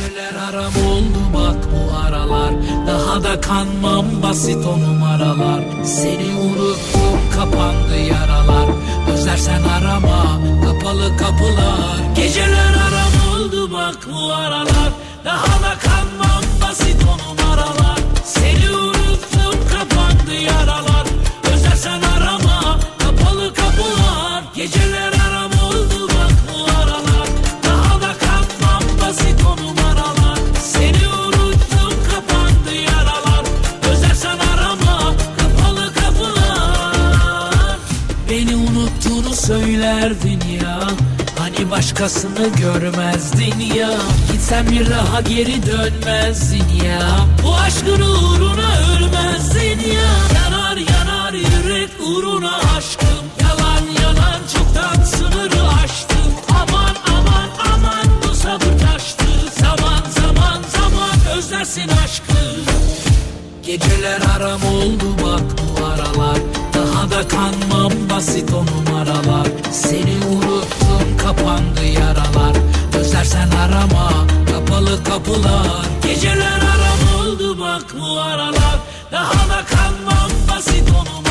Geceler aram oldu bak bu aralar. Daha da kanmam basit o numaralar. Seni unuttum kapandı yaralar. Özlersen arama kapalı kapılar. Geceler aram oldu bak bu aralar. Daha da kanmam basit o numaralar başkasını görmezdin ya Gitsen bir daha geri dönmezdin ya Bu aşkın uğruna ölmezdin ya Yanar yanar yürek uğruna aşkım. Yalan yalan çoktan sınırı aştım. Aman aman aman bu sabır taştı. Zaman zaman zaman özlersin aşkı. Geceler aram oldu bak bu aralar. Daha da kanmam basit o numaralar. Seni unuttum kapandı Özlersen arama kapalı kapılar. Geceler aram oldu bak bu aralar. Daha da kanmam basit o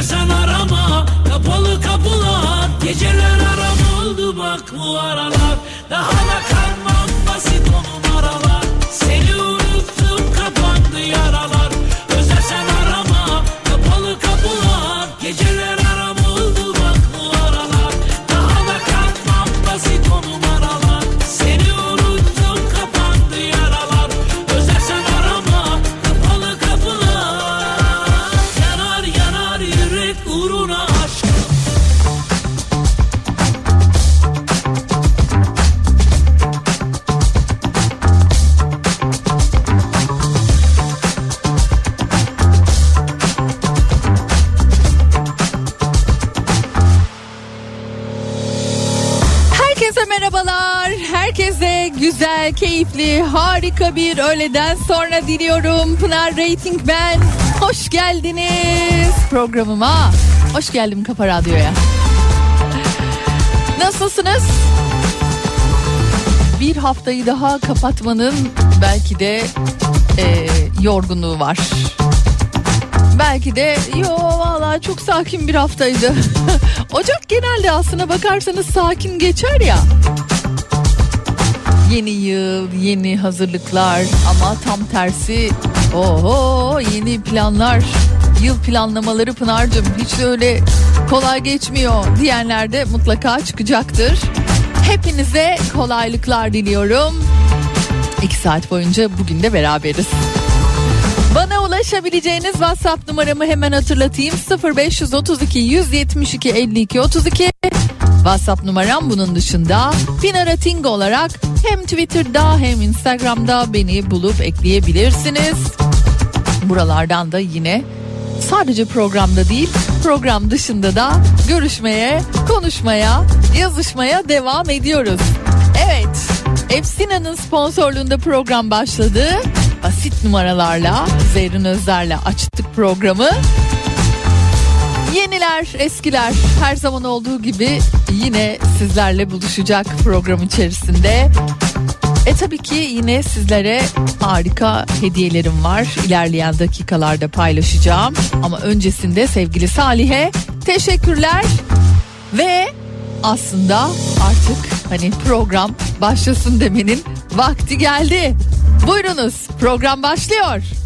Özlersen arama kapalı kapılar. Geceler aram oldu bak bu aralar. Daha da harika bir öğleden sonra diliyorum. Pınar Rating ben. Hoş geldiniz programıma. Hoş geldim Kafa Radyo'ya. Nasılsınız? Bir haftayı daha kapatmanın belki de e, yorgunluğu var. Belki de yo vallahi çok sakin bir haftaydı. Ocak genelde aslına bakarsanız sakin geçer ya. Yeni yıl, yeni hazırlıklar ama tam tersi oho yeni planlar. Yıl planlamaları Pınar'cığım hiç de öyle kolay geçmiyor diyenler de mutlaka çıkacaktır. Hepinize kolaylıklar diliyorum. İki saat boyunca bugün de beraberiz. Bana ulaşabileceğiniz WhatsApp numaramı hemen hatırlatayım. 0532 172 52 32. WhatsApp numaram bunun dışında Pinarating olarak hem Twitter'da hem Instagram'da beni bulup ekleyebilirsiniz. Buralardan da yine sadece programda değil program dışında da görüşmeye, konuşmaya, yazışmaya devam ediyoruz. Evet, Epsina'nın sponsorluğunda program başladı. Basit numaralarla Zerrin Özler'le açtık programı. Yeniler, eskiler her zaman olduğu gibi yine sizlerle buluşacak program içerisinde. E tabii ki yine sizlere harika hediyelerim var. İlerleyen dakikalarda paylaşacağım. Ama öncesinde sevgili Salih'e teşekkürler. Ve aslında artık hani program başlasın demenin vakti geldi. Buyurunuz program başlıyor.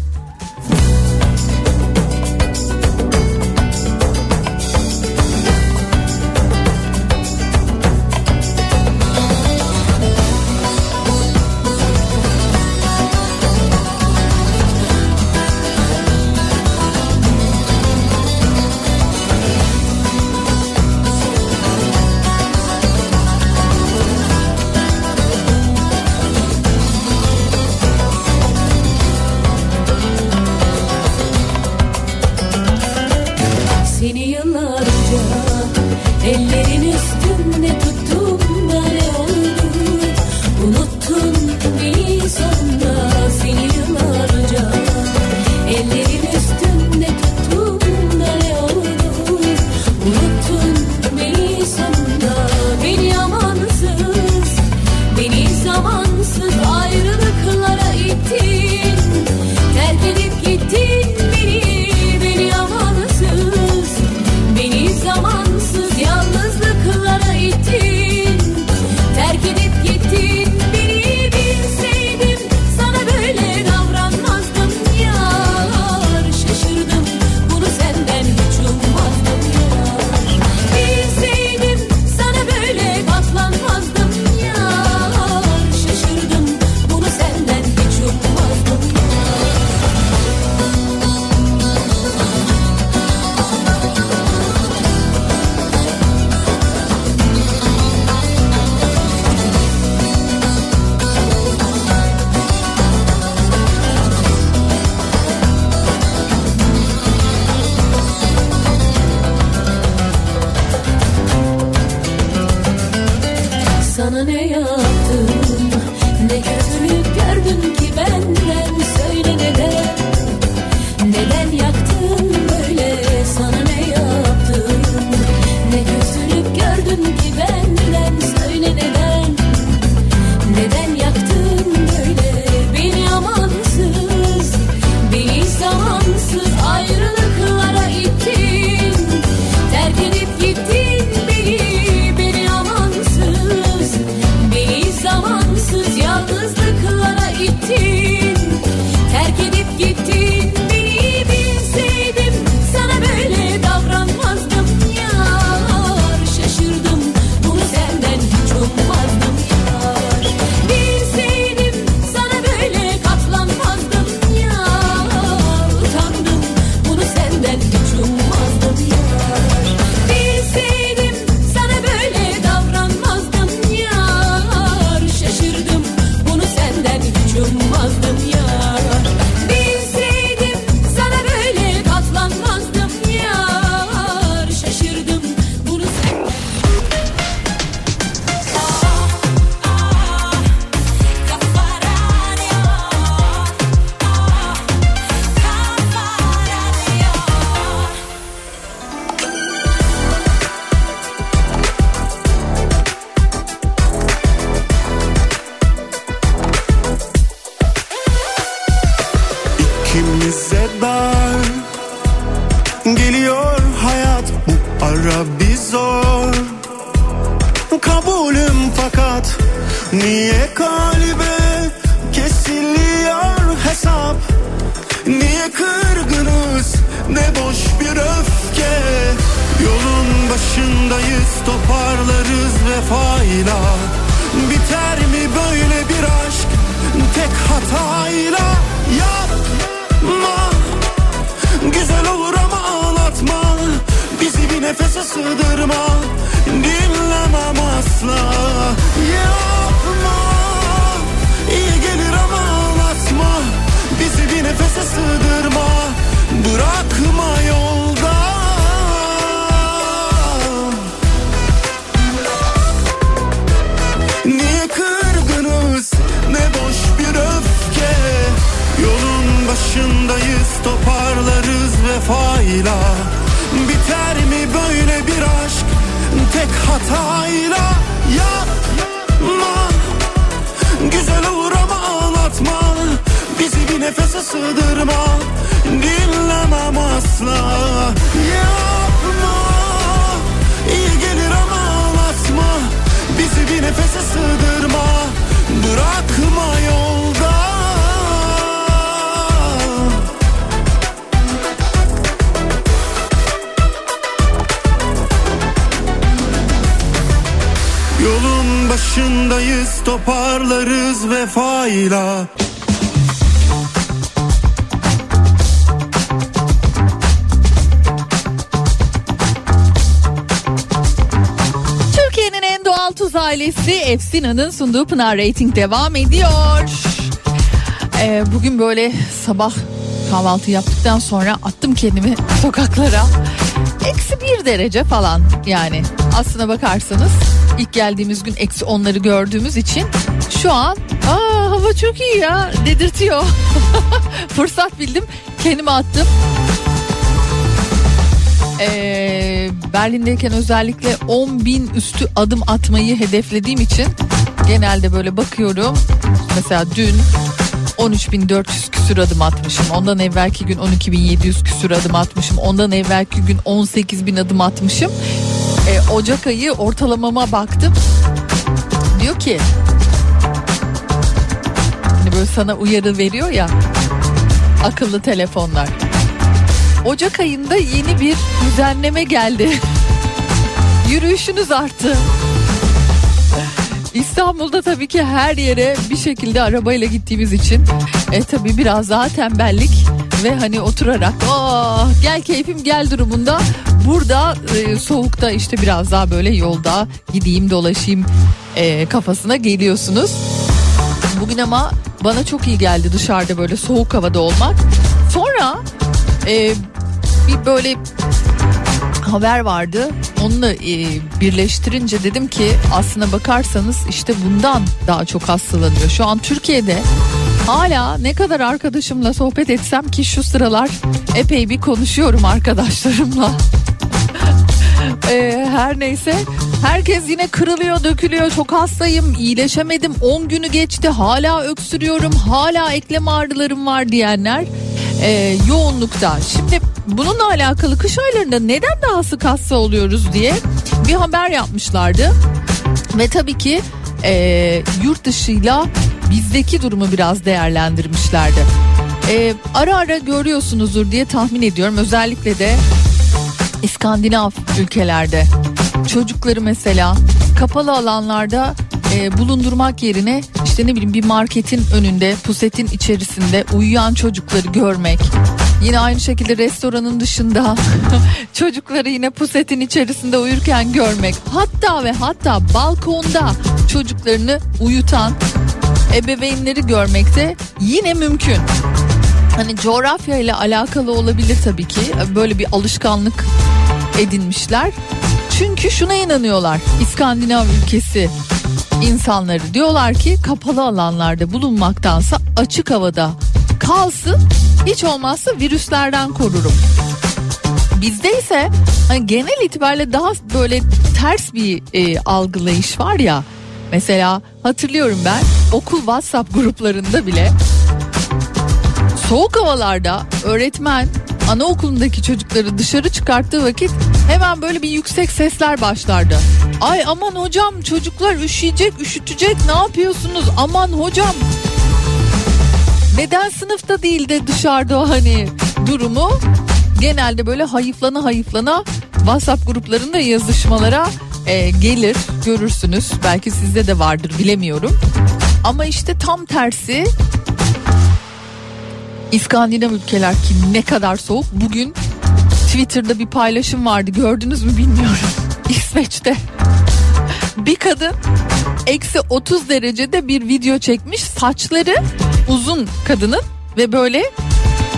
Biz toparlarız vefayla. Biter mi böyle bir aşk? Tek hatayla. Yapma Güzel olur ama ağlatma. Bizi bir nefese sığdırma. Dinlemem asla. Yapma. İyi gelir ama ağlatma. Bizi bir nefese sığdırma. Bırakma yolda. Başındayız toparlarız vefayla. Biter mi böyle bir aşk? Tek hatayla. Yapma. Güzel olur ama ağlatma. Bizi bir nefese sığdırma. Dinlemem asla. Yapma. İyi gelir ama ağlatma. Bizi bir nefese sığdırma. Bırakma yolda. Başındayız toparlarız vefayla Türkiye'nin en doğal tuz ailesi Efsina'nın sunduğu Pınar Rating devam ediyor. Ee, bugün böyle sabah kahvaltı yaptıktan sonra attım kendimi sokaklara. Eksi bir derece falan yani aslına bakarsanız ilk geldiğimiz gün eksi onları gördüğümüz için şu an aa hava çok iyi ya dedirtiyor. Fırsat bildim kendimi attım. Ee, Berlin'deyken özellikle 10 bin üstü adım atmayı hedeflediğim için genelde böyle bakıyorum. Mesela dün 13.400 küsür adım atmışım. Ondan evvelki gün 12.700 küsür adım atmışım. Ondan evvelki gün 18.000 adım atmışım. Ee, Ocak ayı ortalamama baktım. Diyor ki hani böyle sana uyarı veriyor ya akıllı telefonlar. Ocak ayında yeni bir düzenleme geldi. Yürüyüşünüz arttı. İstanbul'da tabii ki her yere bir şekilde arabayla gittiğimiz için e tabii biraz daha tembellik ve hani oturarak oh, gel keyfim gel durumunda burada e, soğukta işte biraz daha böyle yolda gideyim dolaşayım e, kafasına geliyorsunuz. Bugün ama bana çok iyi geldi dışarıda böyle soğuk havada olmak. Sonra e, bir böyle haber vardı. Onunla e, birleştirince dedim ki aslına bakarsanız işte bundan daha çok hastalanıyor. Şu an Türkiye'de hala ne kadar arkadaşımla sohbet etsem ki şu sıralar epey bir konuşuyorum arkadaşlarımla. E, her neyse herkes yine kırılıyor dökülüyor çok hastayım iyileşemedim 10 günü geçti hala öksürüyorum hala eklem ağrılarım var diyenler e, yoğunlukta. Şimdi bununla alakalı kış aylarında neden daha sık hasta oluyoruz diye bir haber yapmışlardı. Ve tabii ki e, yurt dışıyla bizdeki durumu biraz değerlendirmişlerdi. E, ara ara görüyorsunuzdur diye tahmin ediyorum. Özellikle de İskandinav ülkelerde çocukları mesela kapalı alanlarda e, bulundurmak yerine işte ne bileyim bir marketin önünde pusetin içerisinde uyuyan çocukları görmek. Yine aynı şekilde restoranın dışında çocukları yine pusetin içerisinde uyurken görmek. Hatta ve hatta balkonda çocuklarını uyutan ebeveynleri görmekte yine mümkün. Hani coğrafya ile alakalı olabilir tabii ki. Böyle bir alışkanlık edinmişler. Çünkü şuna inanıyorlar. İskandinav ülkesi insanları diyorlar ki kapalı alanlarda bulunmaktansa açık havada kalsın hiç olmazsa virüslerden korurum. Bizde ise hani genel itibariyle daha böyle ters bir e, algılayış var ya. Mesela hatırlıyorum ben okul WhatsApp gruplarında bile soğuk havalarda öğretmen anaokulundaki çocukları dışarı çıkarttığı vakit hemen böyle bir yüksek sesler başlardı. Ay aman hocam çocuklar üşüyecek üşütecek ne yapıyorsunuz aman hocam. Neden sınıfta değil de dışarıda hani durumu genelde böyle hayıflana hayıflana WhatsApp gruplarında yazışmalara e, gelir görürsünüz. Belki sizde de vardır bilemiyorum. Ama işte tam tersi İskandinav ülkeler ki ne kadar soğuk. Bugün Twitter'da bir paylaşım vardı gördünüz mü bilmiyorum. İsveç'te bir kadın eksi 30 derecede bir video çekmiş. Saçları uzun kadının ve böyle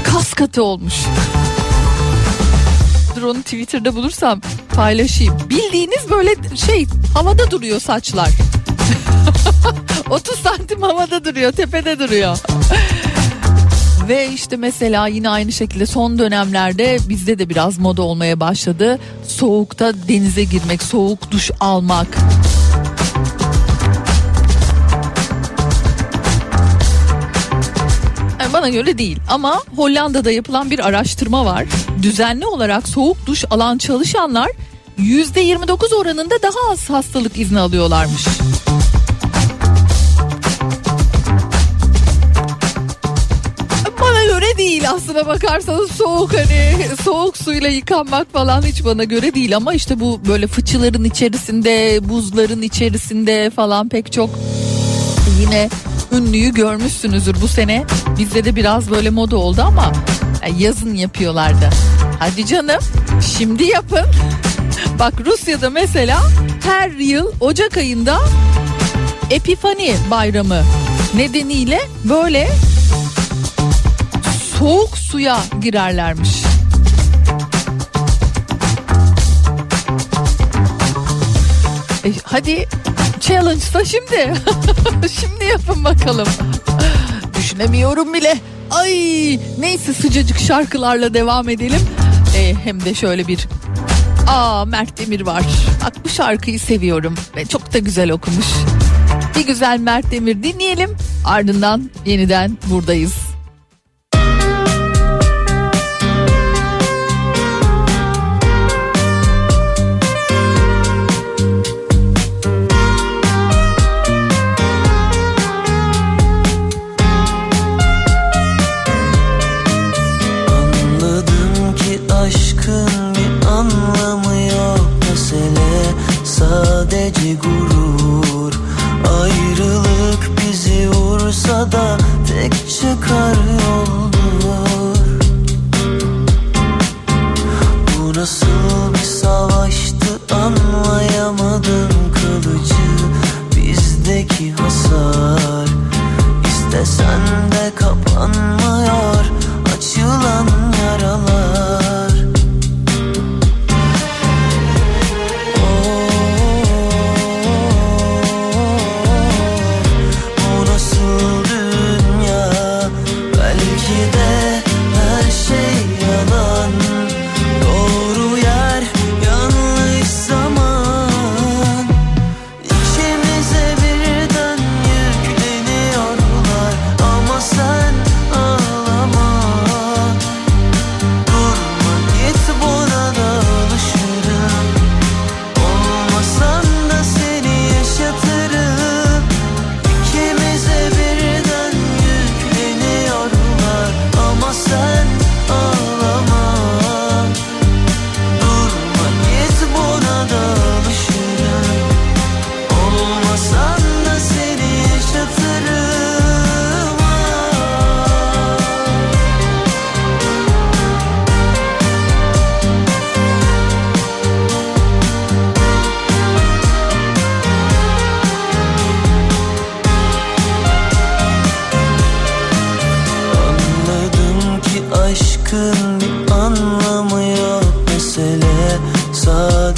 kas katı olmuş. Dur onu Twitter'da bulursam paylaşayım. Bildiğiniz böyle şey havada duruyor saçlar. 30 santim havada duruyor tepede duruyor. Ve işte mesela yine aynı şekilde son dönemlerde bizde de biraz moda olmaya başladı. Soğukta denize girmek, soğuk duş almak. Yani bana göre değil ama Hollanda'da yapılan bir araştırma var. Düzenli olarak soğuk duş alan çalışanlar %29 oranında daha az hastalık izni alıyorlarmış. Değil aslına bakarsanız soğuk hani soğuk suyla yıkanmak falan hiç bana göre değil ama işte bu böyle fıçıların içerisinde buzların içerisinde falan pek çok yine ünlüyü görmüşsünüzdür bu sene bizde de biraz böyle moda oldu ama yazın yapıyorlardı. Hadi canım şimdi yapın. Bak Rusya'da mesela her yıl Ocak ayında Epifani bayramı nedeniyle böyle soğuk suya girerlermiş. E, hadi challenge'sa şimdi. şimdi yapın bakalım. Düşünemiyorum bile. Ay neyse sıcacık şarkılarla devam edelim. E, hem de şöyle bir Aa Mert Demir var. Bak bu şarkıyı seviyorum ve çok da güzel okumuş. Bir güzel Mert Demir dinleyelim. Ardından yeniden buradayız. Sadece gurur. Ayrılık bizi vursa da tek çıkar yoldur. Bu nasıl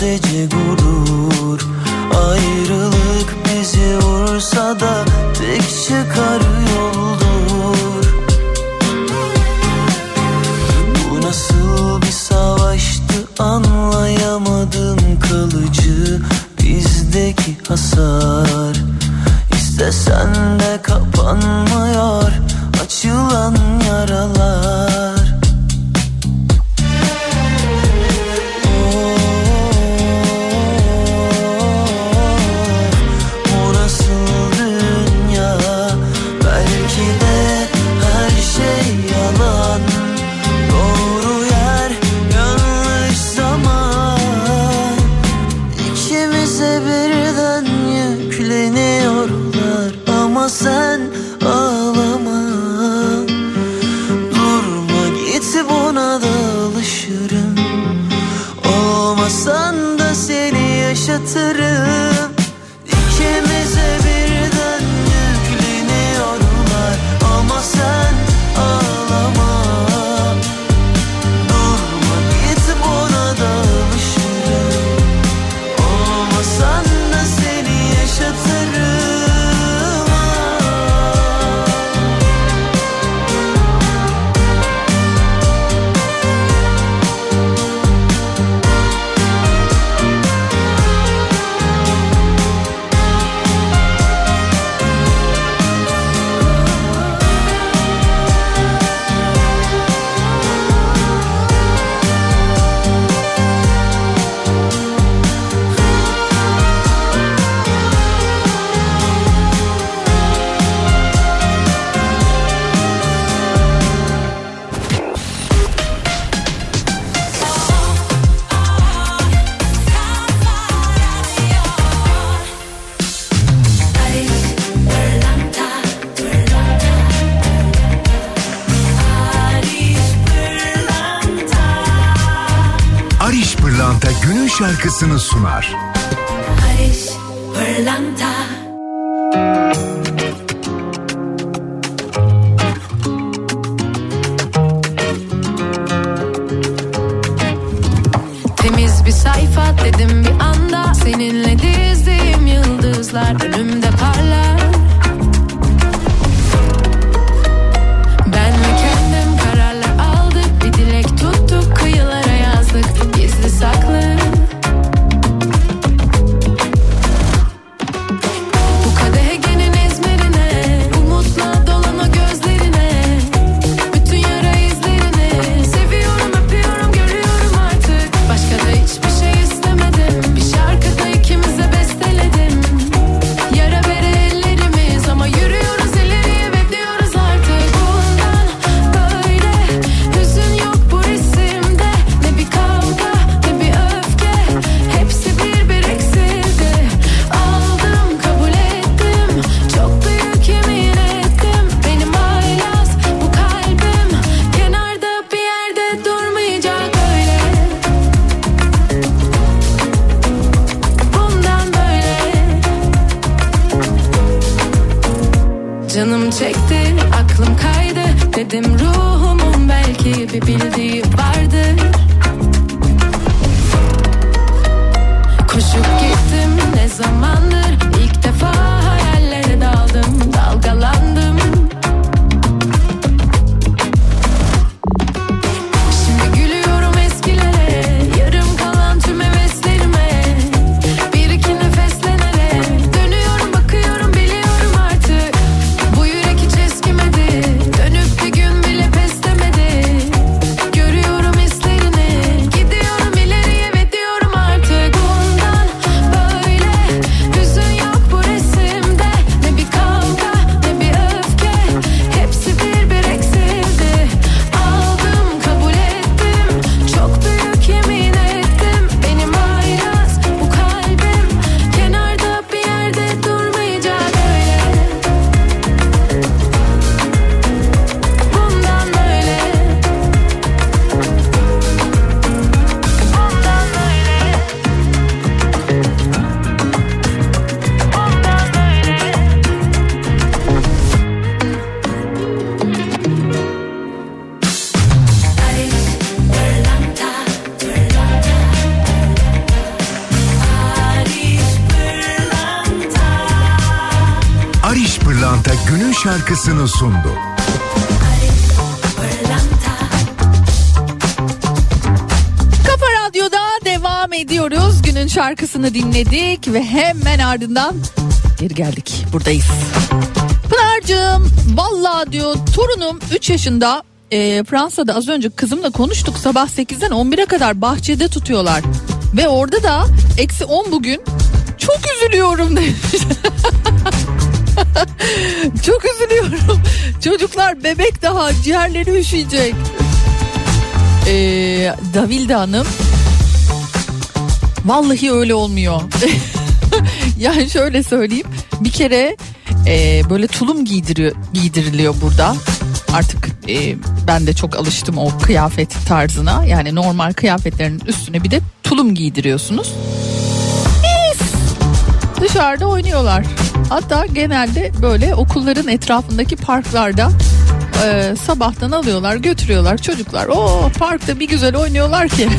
sadece gurur Ayrılık bizi vursa da tek çıkar yoldur. Bu nasıl bir savaştı anlayamadım kalıcı Bizdeki hasar İstesen de kapanmıyor açılan yaralar şarkısını sundu. Kafa Radyo'da devam ediyoruz. Günün şarkısını dinledik ve hemen ardından geri geldik. Buradayız. Pınar'cığım vallahi diyor torunum 3 yaşında e, Fransa'da az önce kızımla konuştuk sabah 8'den 11'e kadar bahçede tutuyorlar. Ve orada da eksi 10 bugün çok üzülüyorum demiş. çok üzülüyorum. Çocuklar bebek daha ciğerleri üşüyecek. Ee, Davilde Hanım Vallahi öyle olmuyor. yani şöyle söyleyeyim. Bir kere e, böyle tulum giydiriyor, giydiriliyor burada. Artık e, ben de çok alıştım o kıyafet tarzına. Yani normal kıyafetlerin üstüne bir de tulum giydiriyorsunuz. Mis! Dışarıda oynuyorlar. Hatta genelde böyle okulların etrafındaki parklarda e, sabahtan alıyorlar götürüyorlar çocuklar. O parkta bir güzel oynuyorlar ki.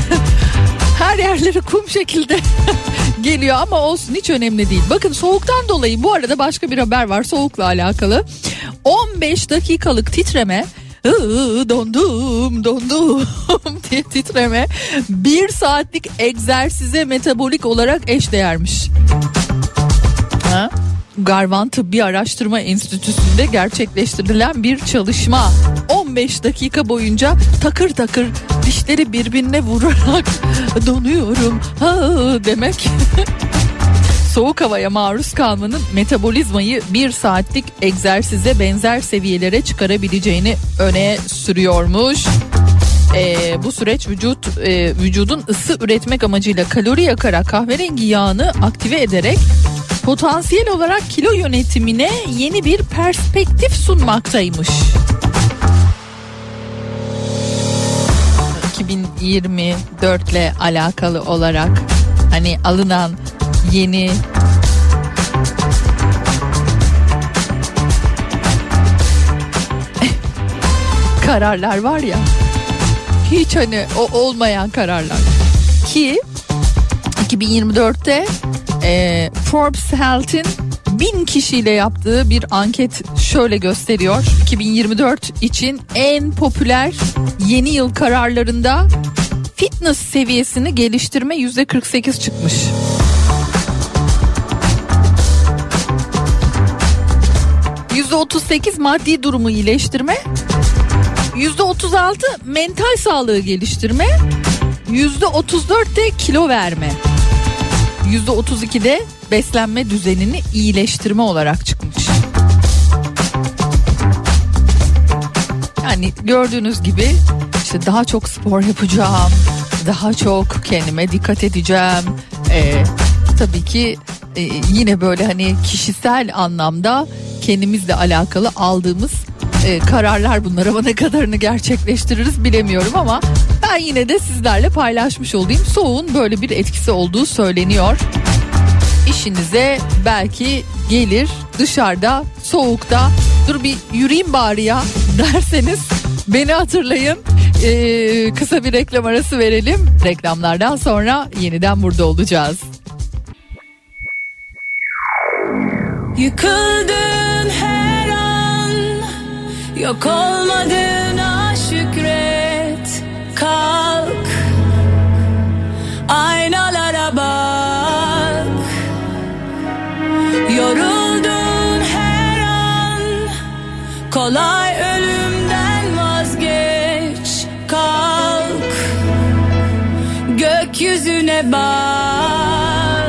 Her yerleri kum şekilde geliyor ama olsun hiç önemli değil. Bakın soğuktan dolayı bu arada başka bir haber var soğukla alakalı. 15 dakikalık titreme "Iı, dondum dondum diye titreme bir saatlik egzersize metabolik olarak eşdeğermiş. Garvan Tıbbi Araştırma Enstitüsü'nde gerçekleştirilen bir çalışma. 15 dakika boyunca takır takır dişleri birbirine vurarak donuyorum ha demek. Soğuk havaya maruz kalmanın metabolizmayı bir saatlik egzersize benzer seviyelere çıkarabileceğini öne sürüyormuş. Ee, bu süreç vücut e, vücudun ısı üretmek amacıyla kalori yakarak kahverengi yağını aktive ederek potansiyel olarak kilo yönetimine yeni bir perspektif sunmaktaymış. 2024 ile alakalı olarak hani alınan yeni kararlar var ya hiç hani o olmayan kararlar ki 2024'te e, Forbes Health'in bin kişiyle yaptığı bir anket şöyle gösteriyor. 2024 için en popüler yeni yıl kararlarında fitness seviyesini geliştirme yüzde 48 çıkmış. Yüzde 38 maddi durumu iyileştirme, yüzde 36 mental sağlığı geliştirme, yüzde 34 de kilo verme. Yüzde 32 de beslenme düzenini iyileştirme olarak çıkmış. Yani gördüğünüz gibi işte daha çok spor yapacağım, daha çok kendime dikkat edeceğim. Ee, tabii ki e, yine böyle hani kişisel anlamda kendimizle alakalı aldığımız e, kararlar bunlar ama ne kadarını gerçekleştiririz bilemiyorum ama ben yine de sizlerle paylaşmış olayım. Soğuğun böyle bir etkisi olduğu söyleniyor. İşinize belki gelir dışarıda soğukta dur bir yürüyeyim bari ya derseniz beni hatırlayın. Ee, kısa bir reklam arası verelim. Reklamlardan sonra yeniden burada olacağız. Yıkıldın her an Yok olmadığına Kolay ölümden vazgeç Kalk. Gökyüzüne bak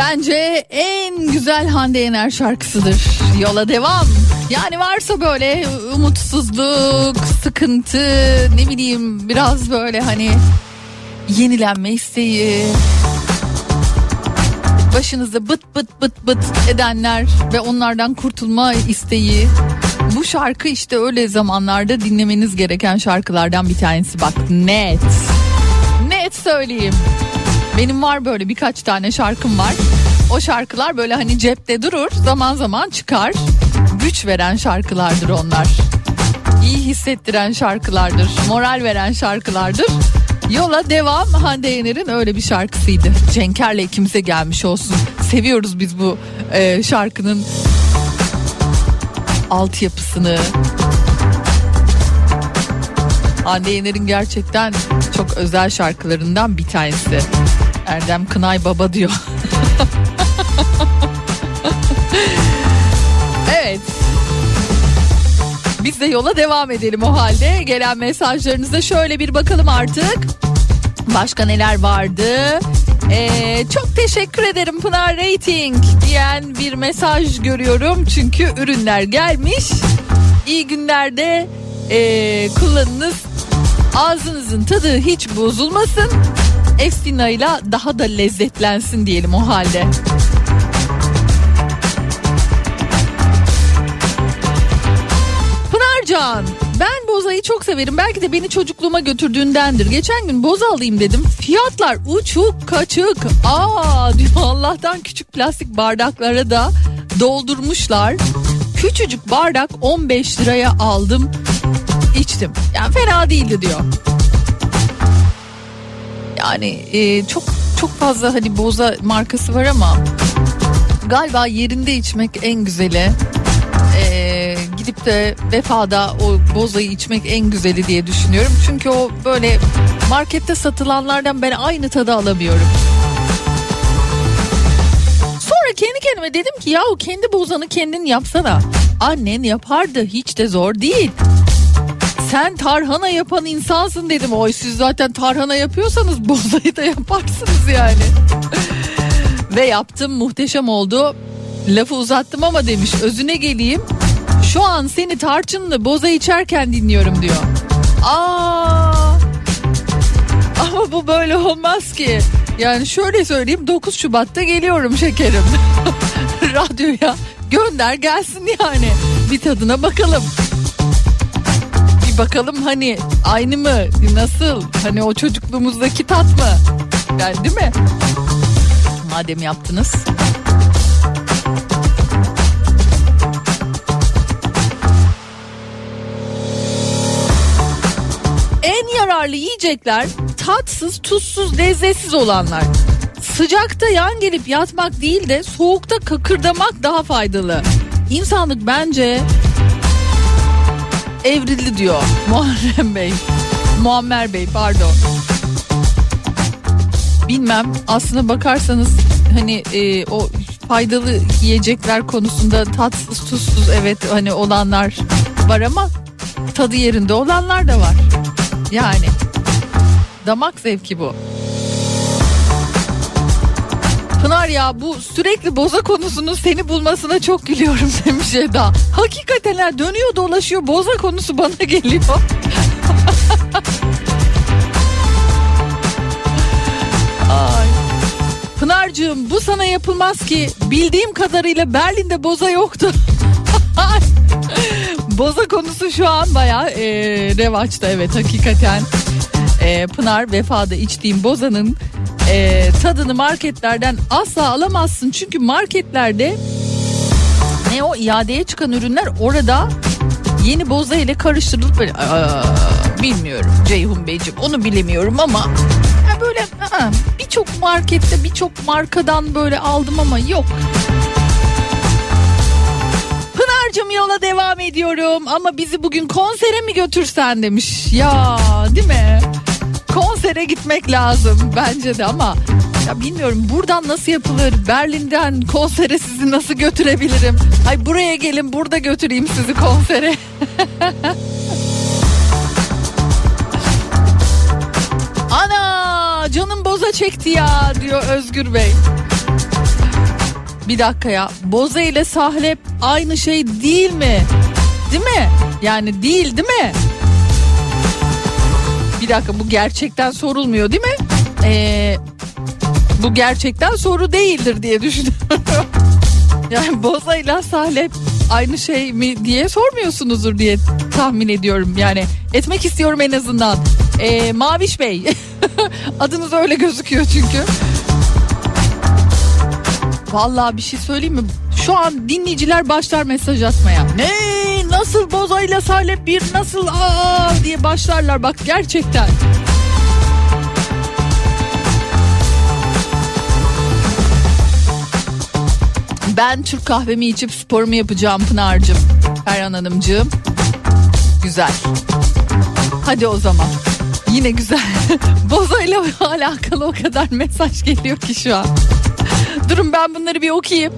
bence en güzel Hande Yener şarkısıdır. Yola devam. Yani varsa böyle umutsuzluk, sıkıntı, ne bileyim biraz böyle hani yenilenme isteği. Başınızda bıt bıt bıt bıt edenler ve onlardan kurtulma isteği. Bu şarkı işte öyle zamanlarda dinlemeniz gereken şarkılardan bir tanesi bak net. Net söyleyeyim. Benim var böyle birkaç tane şarkım var. O şarkılar böyle hani cepte durur zaman zaman çıkar. Güç veren şarkılardır onlar. İyi hissettiren şarkılardır. Moral veren şarkılardır. Yola devam Hande Yener'in öyle bir şarkısıydı. Cenker'le ikimize gelmiş olsun. Seviyoruz biz bu e, şarkının altyapısını. Hande Yener'in gerçekten çok özel şarkılarından bir tanesi. Erdem Kınay Baba diyor. De yola devam edelim o halde. Gelen mesajlarınıza şöyle bir bakalım artık. Başka neler vardı? Ee, çok teşekkür ederim Pınar Rating diyen bir mesaj görüyorum. Çünkü ürünler gelmiş. İyi günlerde ee, kullanınız. Ağzınızın tadı hiç bozulmasın. Eftina ile daha da lezzetlensin diyelim o halde. Pınarcan ben bozayı çok severim. Belki de beni çocukluğuma götürdüğündendir. Geçen gün boza alayım dedim. Fiyatlar uçuk kaçık. Aa diyor Allah'tan küçük plastik bardaklara da doldurmuşlar. Küçücük bardak 15 liraya aldım. içtim. Yani fena değildi diyor. Yani e, çok çok fazla hani boza markası var ama galiba yerinde içmek en güzeli. E, de vefada o bozayı içmek en güzeli diye düşünüyorum. Çünkü o böyle markette satılanlardan ben aynı tadı alamıyorum. Sonra kendi kendime dedim ki yahu kendi bozanı kendin yapsana. Annen yapardı hiç de zor değil. Sen tarhana yapan insansın dedim. Oy siz zaten tarhana yapıyorsanız bozayı da yaparsınız yani. Ve yaptım muhteşem oldu. Lafı uzattım ama demiş özüne geleyim. Şu an seni tarçınlı boza içerken dinliyorum diyor. Aa! Ama bu böyle olmaz ki. Yani şöyle söyleyeyim 9 Şubat'ta geliyorum şekerim. Radyoya gönder gelsin yani. Bir tadına bakalım. Bir bakalım hani aynı mı? Nasıl? Hani o çocukluğumuzdaki tat mı? Yani değil mi? Madem yaptınız. En yararlı yiyecekler tatsız, tuzsuz, lezzetsiz olanlar. Sıcakta yan gelip yatmak değil de soğukta kakırdamak daha faydalı. İnsanlık bence evrildi diyor Muharrem Bey. Muammer Bey pardon. Bilmem aslına bakarsanız hani e, o faydalı yiyecekler konusunda tatsız tuzsuz evet hani olanlar var ama tadı yerinde olanlar da var. Yani damak zevki bu. Pınar ya bu sürekli boza konusunun seni bulmasına çok gülüyorum demiş Eda. Hakikaten ha, dönüyor dolaşıyor boza konusu bana geliyor. Ay. Pınar'cığım bu sana yapılmaz ki bildiğim kadarıyla Berlin'de boza yoktu. boza konusu şu an baya e, revaçta evet hakikaten. E, Pınar vefada içtiğim bozanın e, tadını marketlerden asla alamazsın. Çünkü marketlerde ne o iadeye çıkan ürünler orada yeni boza ile karıştırılıp böyle Aa, bilmiyorum Ceyhun Beyciğim onu bilemiyorum ama ya böyle birçok markette birçok markadan böyle aldım ama yok. Pınar'cığım yola devam ediyorum ama bizi bugün konsere mi götürsen demiş. Ya değil mi? Konsere gitmek lazım bence de ama ya bilmiyorum buradan nasıl yapılır? Berlin'den konsere sizi nasıl götürebilirim? Ay buraya gelin burada götüreyim sizi konsere. Ana canım boza çekti ya diyor Özgür Bey. Bir dakika ya boza ile sahlep aynı şey değil mi? Değil mi? Yani değil değil mi? Bir dakika bu gerçekten sorulmuyor değil mi? Ee, bu gerçekten soru değildir diye düşünüyorum. yani boza ile sahlep aynı şey mi diye sormuyorsunuzdur diye tahmin ediyorum. Yani etmek istiyorum en azından. Ee, Maviş Bey adınız öyle gözüküyor çünkü. Vallahi bir şey söyleyeyim mi? Şu an dinleyiciler başlar mesaj atmaya. Ne? Nasıl bozayla salep bir nasıl aa diye başlarlar bak gerçekten. Ben Türk kahvemi içip sporumu yapacağım Pınar'cığım. Ferhan Hanımcığım. Güzel. Hadi o zaman. Yine güzel. Bozo'yla alakalı o kadar mesaj geliyor ki şu an. Durun ben bunları bir okuyayım.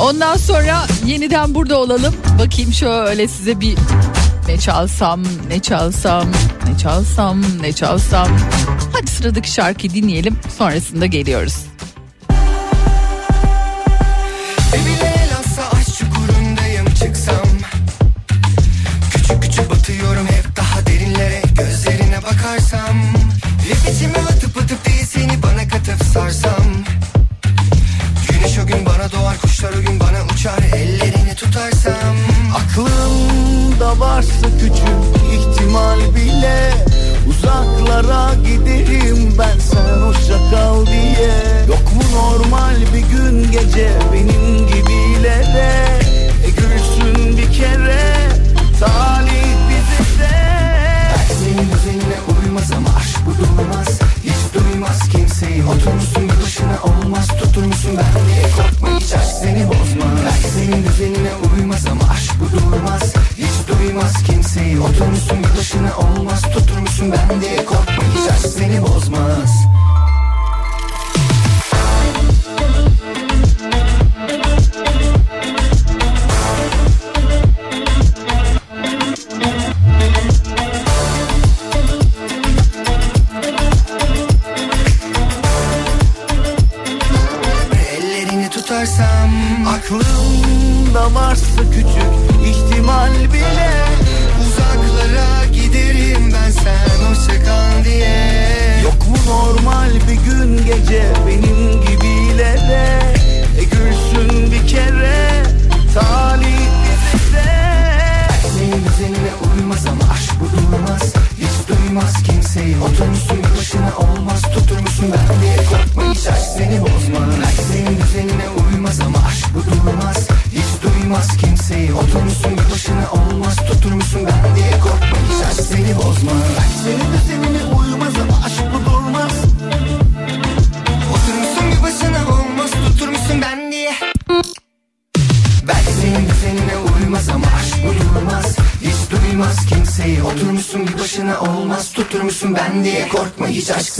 Ondan sonra yeniden burada olalım. Bakayım şöyle size bir ne çalsam, ne çalsam, ne çalsam, ne çalsam. Hadi sıradaki şarkıyı dinleyelim. Sonrasında geliyoruz. Çıksam Küçük küçük batıyorum hep daha derinlere Gözlerine bakarsam içime atıp atıp değil seni bana katıp sarsam bana doğar kuşlar o gün bana uçar. Ellerini tutarsam Aklımda varsa küçük ihtimal bile Uzaklara giderim ben sen hoşça kal diye. Yok mu normal bir gün gece benim gibilere? E gülsün bir kere talih bize de Senin düzenine uymaz ama aşk bu durmaz. Hiç duymaz kimseyi. Başına olmaz Tutur musun? Ben diye korkma hiç seni bozmaz. Belki senin düzenine uymaz ama aşk bu durmaz. Hiç duymaz kimseyi. Oturmuşsun başına olmaz Tutur musun? Ben diye korkma hiç seni bozmaz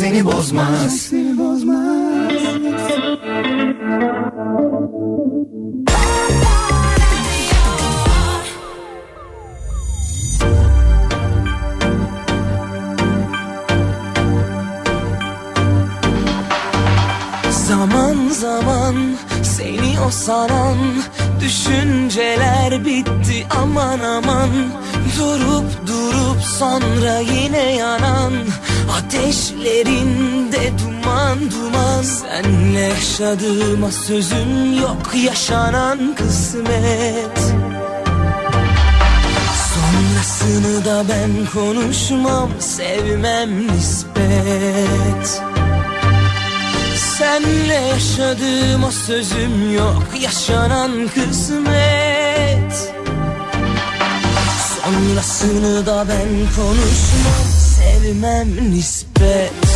hiç aşk seni bozmaz. Zaman zaman seni o saran Düşünceler bitti aman aman. Durup durup sonra yine yanan. Ateşlerinde duman duman. Senle yaşadığıma sözüm yok Yaşanan kısmet. Sonrasını da ben konuşmam Sevmem nispet Senle yaşadığım o sözüm yok. Yaşanan kısmet. Sonrasını da ben konuşmam. Sevmem nispet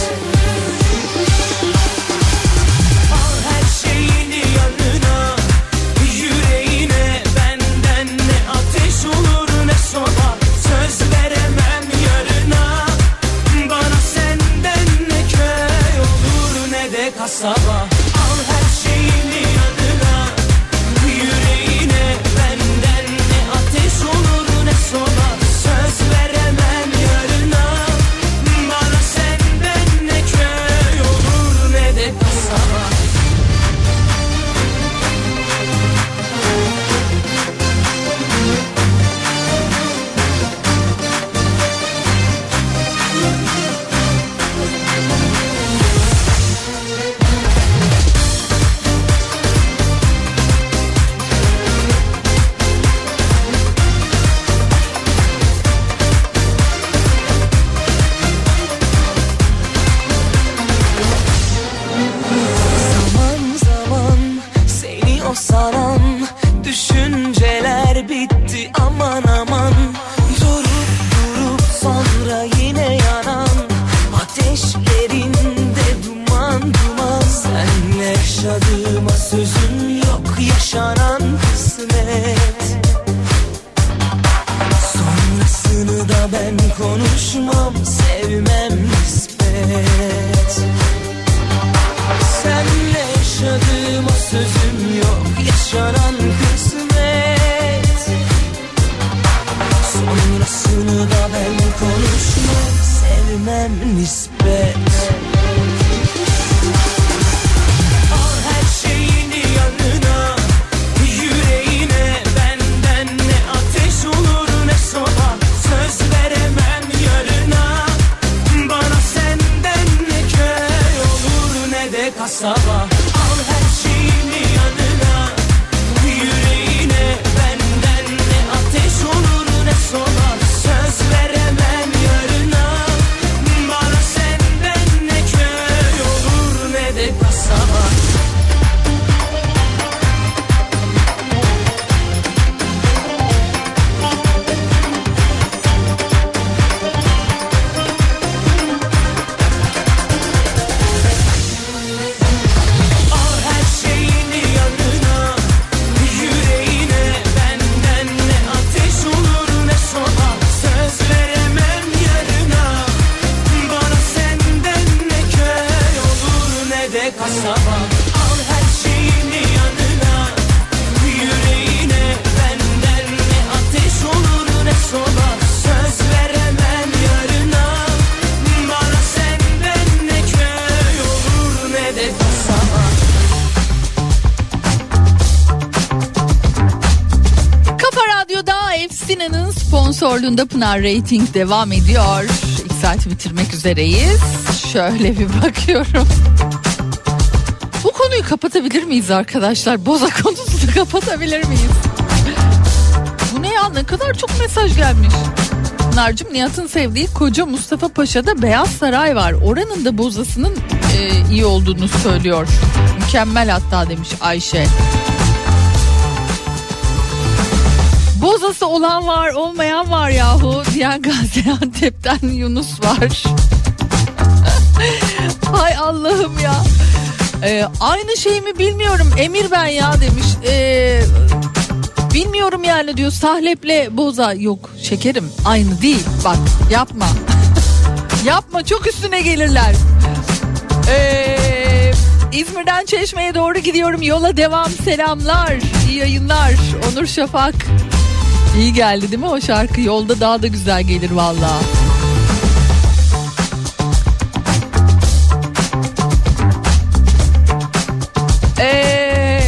sponsorluğunda Pınar Rating devam ediyor. İlk saati bitirmek üzereyiz. Şöyle bir bakıyorum. Bu konuyu kapatabilir miyiz arkadaşlar? Boza konusunu kapatabilir miyiz? Bu ne ya ne kadar çok mesaj gelmiş. Pınar'cığım Nihat'ın sevdiği koca Mustafa Paşa'da Beyaz Saray var. Oranın da bozasının e, iyi olduğunu söylüyor. Mükemmel hatta demiş Ayşe. Bozası olan var olmayan var yahu diyen Gaziantep'ten Yunus var. Hay Allah'ım ya. Ee, aynı şey mi bilmiyorum Emir ben ya demiş. Ee, bilmiyorum yani diyor sahleple boza yok şekerim aynı değil bak yapma. yapma çok üstüne gelirler. Ee, İzmir'den Çeşme'ye doğru gidiyorum. Yola devam selamlar. iyi yayınlar. Onur Şafak. İyi geldi değil mi o şarkı? Yolda daha da güzel gelir valla. Ee,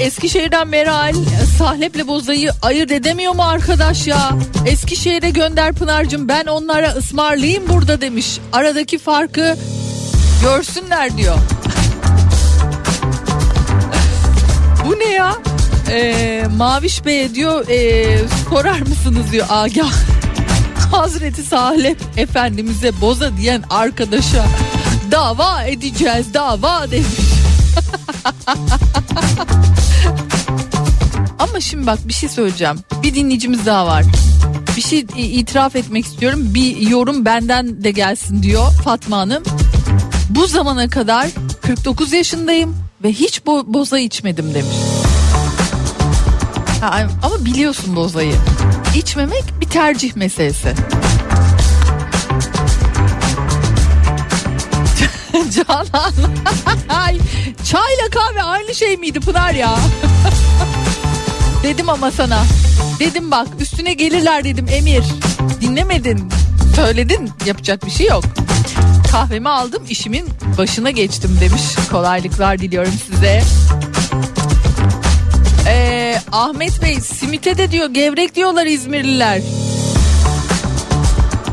Eskişehir'den Meral Sahlep'le Boza'yı ayırt edemiyor mu arkadaş ya? Eskişehir'e gönder Pınar'cığım ben onlara ısmarlayayım burada demiş. Aradaki farkı görsünler diyor. Bu ne ya? Ee, Maviş Bey diyor ee, sorar mısınız diyor Agah. Hazreti Sahlep Efendimiz'e boza diyen arkadaşa dava edeceğiz dava demiş. Ama şimdi bak bir şey söyleyeceğim. Bir dinleyicimiz daha var. Bir şey itiraf etmek istiyorum. Bir yorum benden de gelsin diyor Fatma Hanım. Bu zamana kadar 49 yaşındayım ve hiç bo- boza içmedim demiş. Ama biliyorsun bozayı. İçmemek bir tercih meselesi. Canan. Ay, Çayla kahve aynı şey miydi Pınar ya? dedim ama sana. Dedim bak üstüne gelirler dedim Emir. Dinlemedin. Söyledin yapacak bir şey yok. Kahvemi aldım işimin başına geçtim demiş. Kolaylıklar diliyorum size. Ahmet Bey simite de diyor gevrek diyorlar İzmirliler.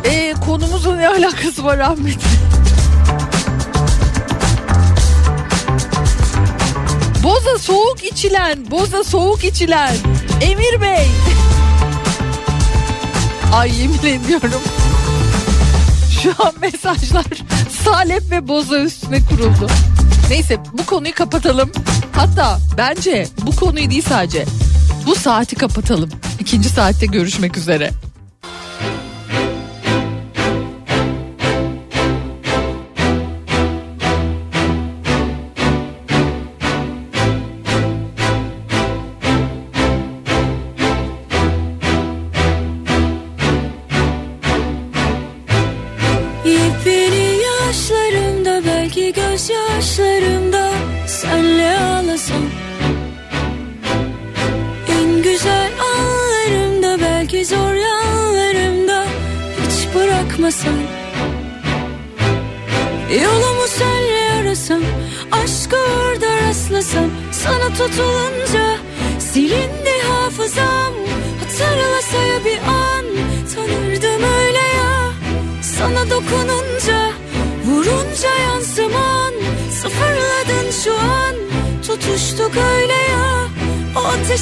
Ee, konumuzla ne alakası var Ahmet? Boza soğuk içilen, boza soğuk içilen. Emir Bey. Ay yemin ediyorum. Şu an mesajlar Salep ve Boza üstüne kuruldu. Neyse bu konuyu kapatalım. Hatta bence bu konuyu değil sadece bu saati kapatalım. İkinci saatte görüşmek üzere.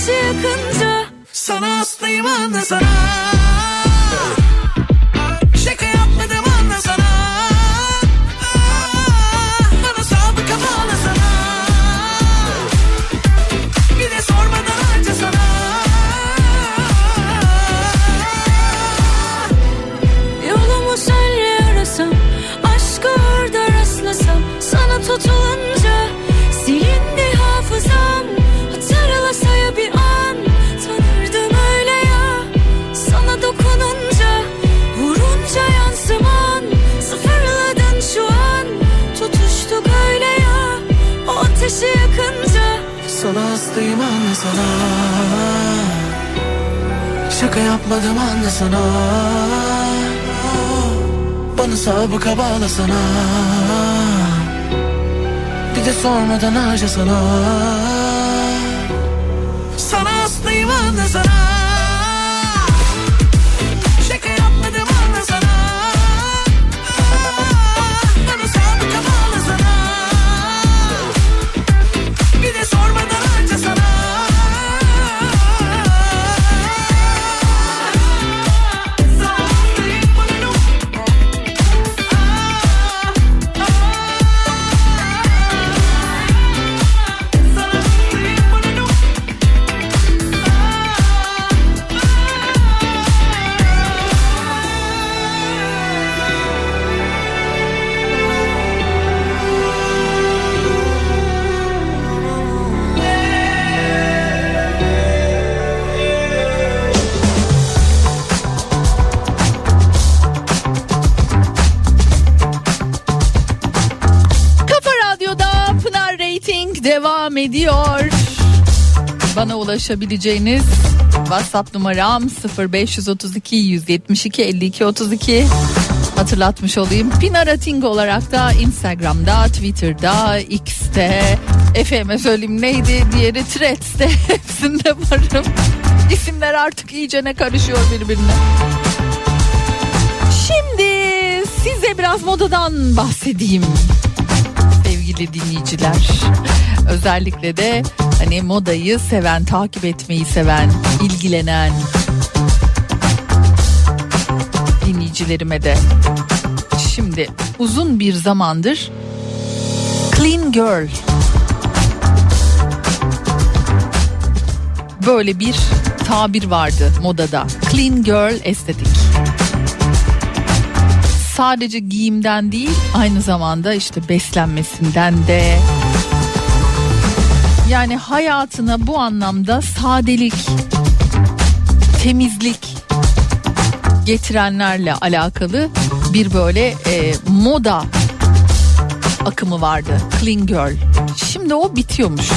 O Sana Bana ulaşabileceğiniz WhatsApp numaram 0532 172 52 32 hatırlatmış olayım. Pınar Rating olarak da Instagram'da, Twitter'da, X'te, efeme söyleyeyim neydi diğeri Threads'te hepsinde varım. İsimler artık iyicene karışıyor birbirine. Şimdi size biraz modadan bahsedeyim sevgili dinleyiciler. Özellikle de hani modayı seven, takip etmeyi seven, ilgilenen dinleyicilerime de. Şimdi uzun bir zamandır clean girl böyle bir tabir vardı modada. Clean girl estetik sadece giyimden değil aynı zamanda işte beslenmesinden de yani hayatına bu anlamda sadelik, temizlik getirenlerle alakalı bir böyle e, moda akımı vardı. Clean girl. Şimdi o bitiyormuş.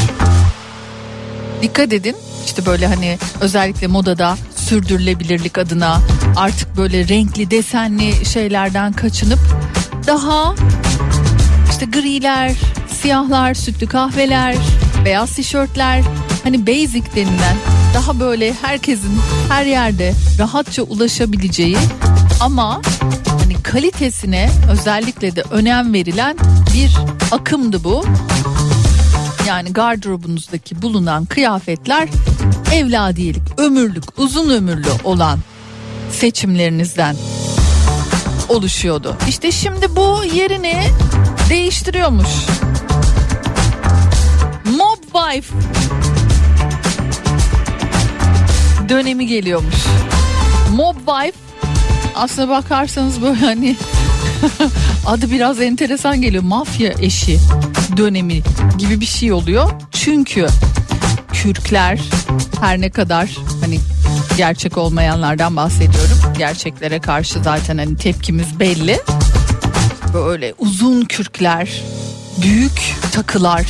Dikkat edin işte böyle hani özellikle modada sürdürülebilirlik adına artık böyle renkli desenli şeylerden kaçınıp daha işte griler, siyahlar, sütlü kahveler, beyaz tişörtler hani basic denilen daha böyle herkesin her yerde rahatça ulaşabileceği ama hani kalitesine özellikle de önem verilen bir akımdı bu. Yani gardırobunuzdaki bulunan kıyafetler evladiyelik, ömürlük, uzun ömürlü olan seçimlerinizden oluşuyordu. İşte şimdi bu yerini değiştiriyormuş. Mob Wife dönemi geliyormuş. Mob Wife aslına bakarsanız böyle hani adı biraz enteresan geliyor. Mafya eşi dönemi gibi bir şey oluyor. Çünkü kürkler her ne kadar hani gerçek olmayanlardan bahsediyorum. Gerçeklere karşı zaten hani tepkimiz belli. Böyle uzun kürkler, büyük takılar,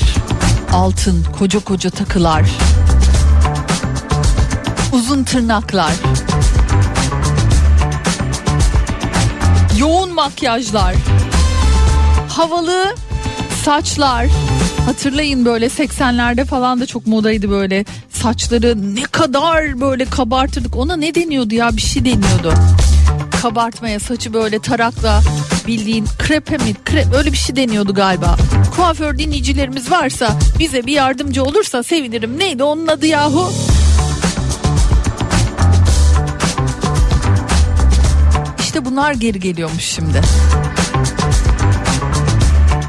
altın, koca koca takılar, uzun tırnaklar, yoğun makyajlar, havalı saçlar. Hatırlayın böyle 80'lerde falan da çok modaydı böyle saçları ne kadar böyle kabartırdık. Ona ne deniyordu ya bir şey deniyordu. Kabartmaya saçı böyle tarakla bildiğin krepe mi krep öyle bir şey deniyordu galiba. Kuaför dinleyicilerimiz varsa bize bir yardımcı olursa sevinirim. Neydi onun adı yahu? İşte bunlar geri geliyormuş şimdi.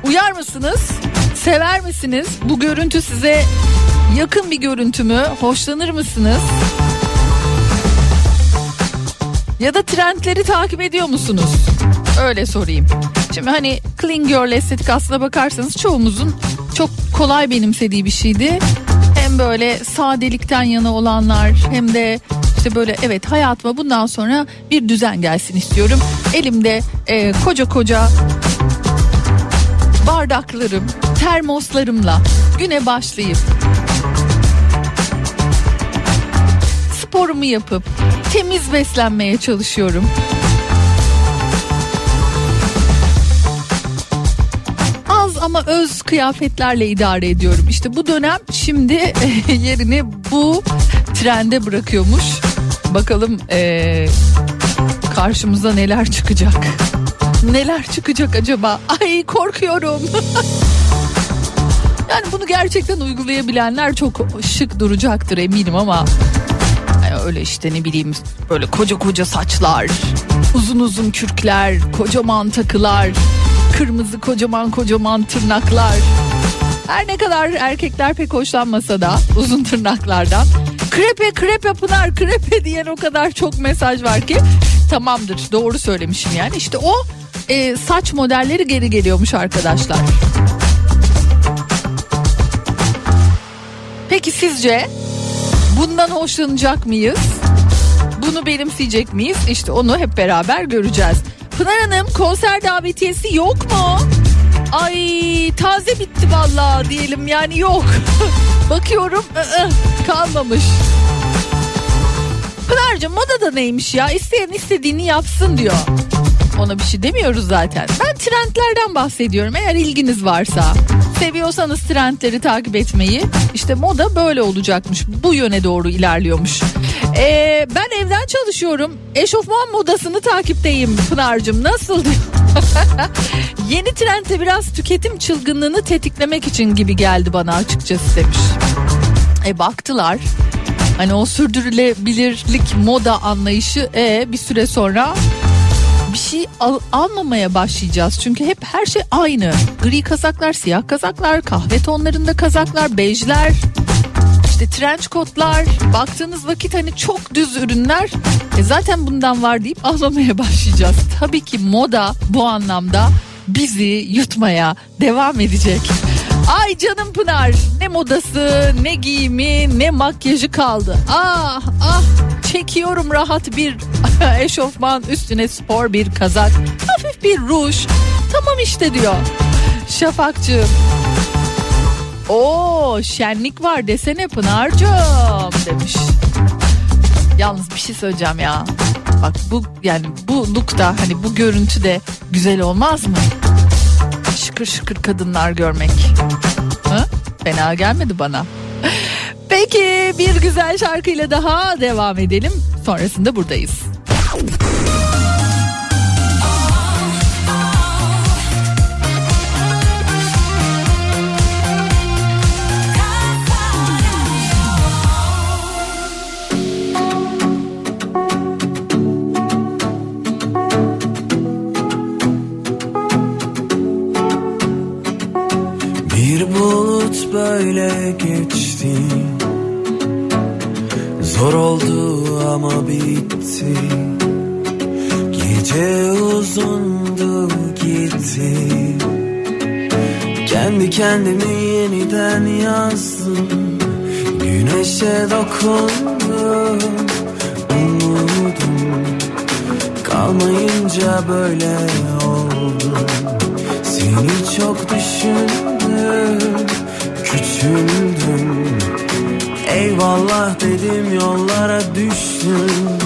Uyar mısınız? Sever misiniz? Bu görüntü size yakın bir görüntü mü? Hoşlanır mısınız? Ya da trendleri takip ediyor musunuz? Öyle sorayım. Şimdi hani clean girl estetik aslına bakarsanız çoğumuzun çok kolay benimsediği bir şeydi. Hem böyle sadelikten yana olanlar hem de işte böyle evet hayatıma bundan sonra bir düzen gelsin istiyorum. Elimde e, koca koca bardaklarım, termoslarımla güne başlayıp sporumu yapıp temiz beslenmeye çalışıyorum. Öz kıyafetlerle idare ediyorum. İşte bu dönem şimdi yerini bu trende bırakıyormuş. Bakalım eee, karşımıza neler çıkacak. Neler çıkacak acaba? Ay korkuyorum. yani bunu gerçekten uygulayabilenler çok şık duracaktır eminim ama öyle işte ne bileyim böyle koca koca saçlar, uzun uzun kürkler, kocaman takılar, kırmızı kocaman kocaman tırnaklar. Her ne kadar erkekler pek hoşlanmasa da uzun tırnaklardan. Krepe krepe Pınar krepe diyen o kadar çok mesaj var ki tamamdır doğru söylemişim yani işte o e, saç modelleri geri geliyormuş arkadaşlar. Peki sizce bundan hoşlanacak mıyız? Bunu benimseyecek miyiz? İşte onu hep beraber göreceğiz. Pınar Hanım konser davetiyesi yok mu? Ay taze bitti vallahi diyelim yani yok. Bakıyorum ı-ı, kalmamış. Pınar'cığım moda da neymiş ya isteyen istediğini yapsın diyor. Ona bir şey demiyoruz zaten. Ben trendlerden bahsediyorum eğer ilginiz varsa. Seviyorsanız trendleri takip etmeyi işte moda böyle olacakmış. Bu yöne doğru ilerliyormuş. Ee, ben evden çalışıyorum. Eşofman modasını takipteyim Pınar'cığım nasıl diyor. Yeni trendde biraz tüketim çılgınlığını tetiklemek için gibi geldi bana açıkçası demiş. E baktılar. Hani o sürdürülebilirlik moda anlayışı e bir süre sonra bir şey al- almamaya başlayacağız. Çünkü hep her şey aynı. Gri kazaklar, siyah kazaklar, kahve tonlarında kazaklar, bejler, işte trench coatlar. Baktığınız vakit hani çok düz ürünler. E zaten bundan var deyip almamaya başlayacağız. Tabii ki moda bu anlamda bizi yutmaya devam edecek. Ay canım Pınar ne modası ne giyimi ne makyajı kaldı. Ah ah çekiyorum rahat bir eşofman üstüne spor bir kazak hafif bir ruj tamam işte diyor. Şafakcığım Oo şenlik var desene Pınar'cığım demiş. Yalnız bir şey söyleyeceğim ya. Bak bu yani bu lookta hani bu görüntü de güzel olmaz mı? Şıkır şıkır kadınlar görmek. Ha? Fena gelmedi bana. Peki bir güzel şarkıyla daha devam edelim. Sonrasında buradayız. Böyle geçti. Zor oldu ama bitti. Gece uzundu gitti. Kendi kendimi yeniden yazdım. Güneşe dokundum Umudum. Kalmayınca böyle oldu. Seni çok düşündüm Küçüldüm. Eyvallah dedim yollara düştüm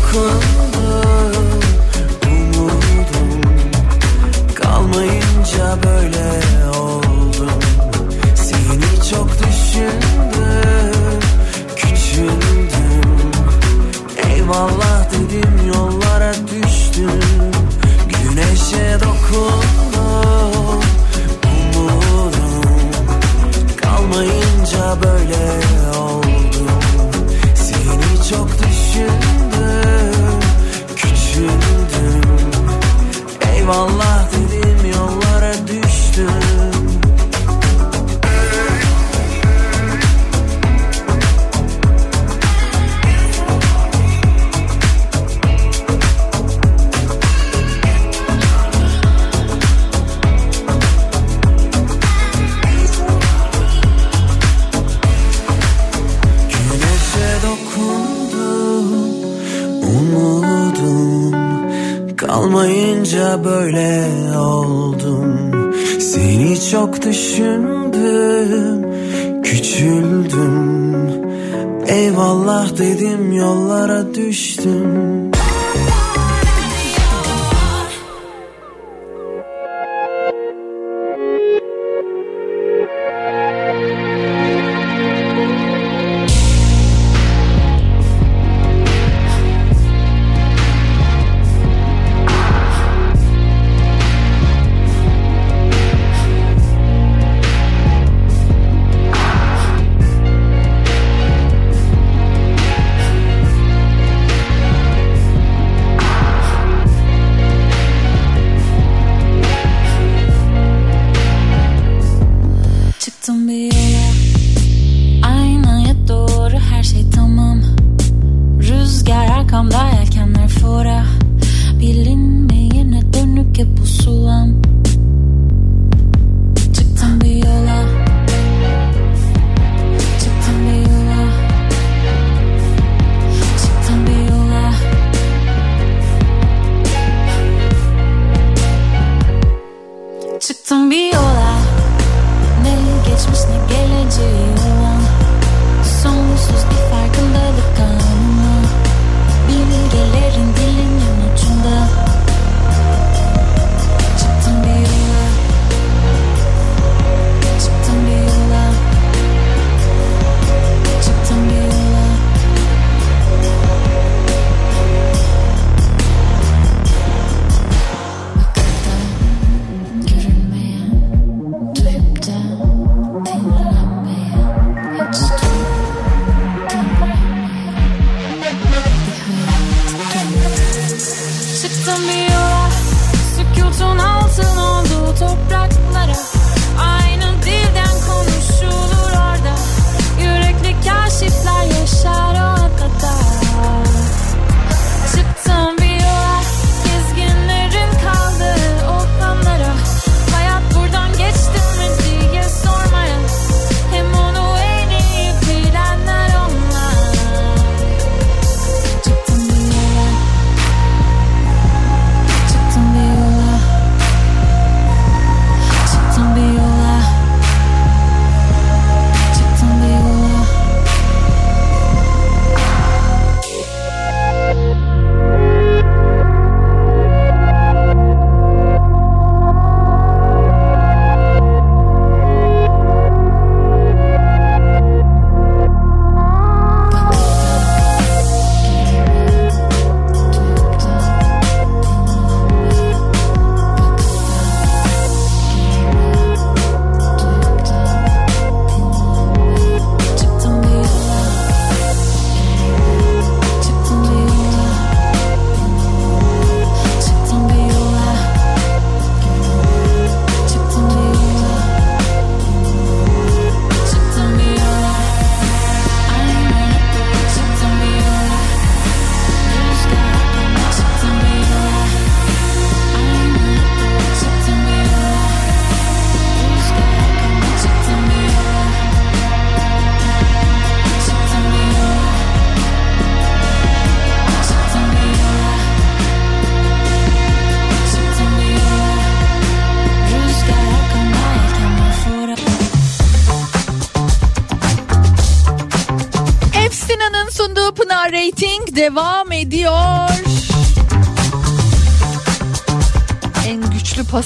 dokundu umudum Kalmayınca böyle oldum Seni çok düşündüm Küçüldüm Eyvallah dedim yollara düştüm. Güneşe dokundum. düşündüm Küçüldüm Eyvallah dedim yollara düştüm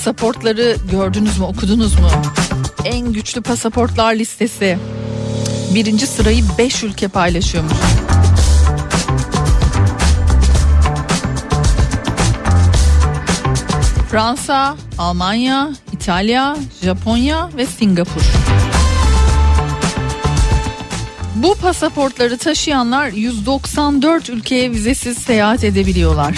pasaportları gördünüz mü okudunuz mu? En güçlü pasaportlar listesi. Birinci sırayı 5 ülke paylaşıyormuş. Fransa, Almanya, İtalya, Japonya ve Singapur. Bu pasaportları taşıyanlar 194 ülkeye vizesiz seyahat edebiliyorlar.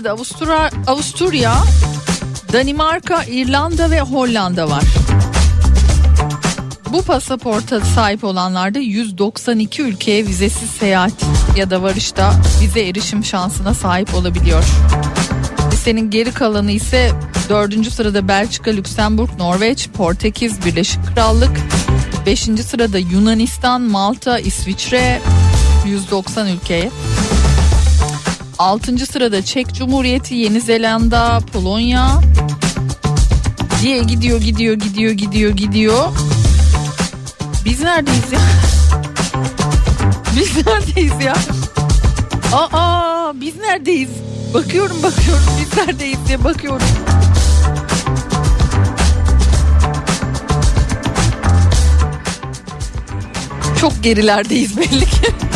Avustralya'da Avustura, Avusturya, Danimarka, İrlanda ve Hollanda var. Bu pasaporta sahip olanlarda 192 ülkeye vizesiz seyahat ya da varışta vize erişim şansına sahip olabiliyor. Listenin geri kalanı ise 4. sırada Belçika, Lüksemburg, Norveç, Portekiz, Birleşik Krallık, 5. sırada Yunanistan, Malta, İsviçre 190 ülkeye. 6. sırada Çek Cumhuriyeti, Yeni Zelanda, Polonya diye gidiyor gidiyor gidiyor gidiyor gidiyor. Biz neredeyiz ya? Biz neredeyiz ya? Aa biz neredeyiz? Bakıyorum bakıyorum biz neredeyiz diye bakıyorum. Çok gerilerdeyiz belli ki.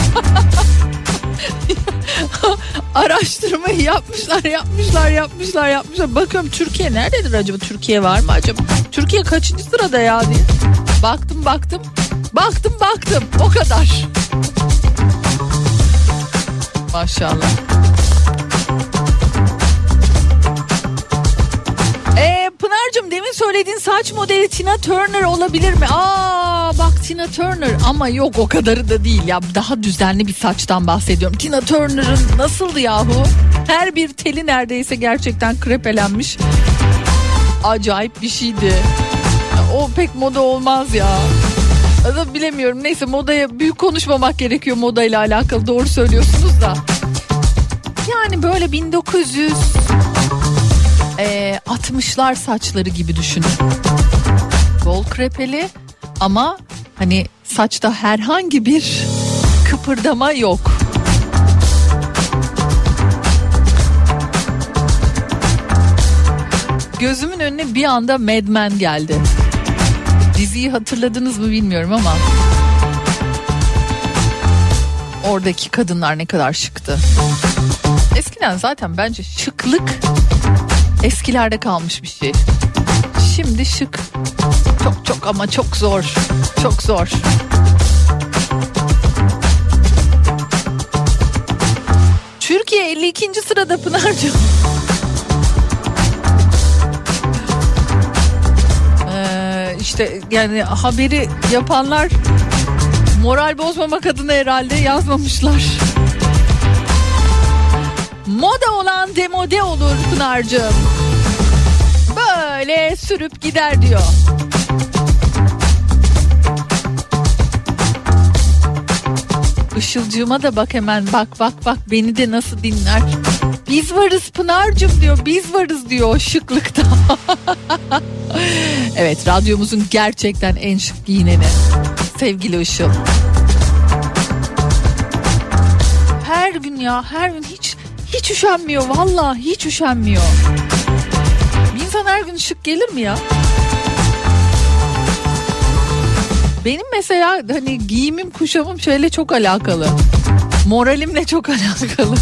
Araştırmayı yapmışlar, yapmışlar, yapmışlar, yapmışlar. Bakıyorum Türkiye nerededir acaba? Türkiye var mı acaba? Türkiye kaçıncı sırada ya diye. Baktım, baktım. Baktım, baktım. O kadar. Maşallah. Söylediğin saç modeli Tina Turner olabilir mi? Aa bak Tina Turner ama yok o kadarı da değil ya daha düzenli bir saçtan bahsediyorum. Tina Turner'ın nasıldı yahu? Her bir teli neredeyse gerçekten krepelenmiş. Acayip bir şeydi. O pek moda olmaz ya. Da bilemiyorum neyse modaya büyük konuşmamak gerekiyor modayla alakalı doğru söylüyorsunuz da. Yani böyle 1900 e, 60'lar saçları gibi düşünün. Bol krepeli ama hani saçta herhangi bir kıpırdama yok. Gözümün önüne bir anda Mad Men geldi. Diziyi hatırladınız mı bilmiyorum ama oradaki kadınlar ne kadar şıktı. Eskiden zaten bence şıklık eskilerde kalmış bir şey. Şimdi şık çok çok ama çok zor. Çok zor. Türkiye 52. sırada Pınar'cığım. Ee, işte yani haberi yapanlar moral bozmamak adına herhalde yazmamışlar. Moda olan demode olur Pınar'cığım. Böyle sürüp gider diyor. Işılcığıma da bak hemen bak bak bak beni de nasıl dinler. Biz varız Pınar'cığım diyor biz varız diyor şıklıkta. evet radyomuzun gerçekten en şık giyineni sevgili Işıl. Her gün ya her gün hiç hiç üşenmiyor vallahi hiç üşenmiyor. İnsan her gün şık gelir mi ya? Benim mesela hani giyimim kuşamım şöyle çok alakalı. Moralimle çok alakalı.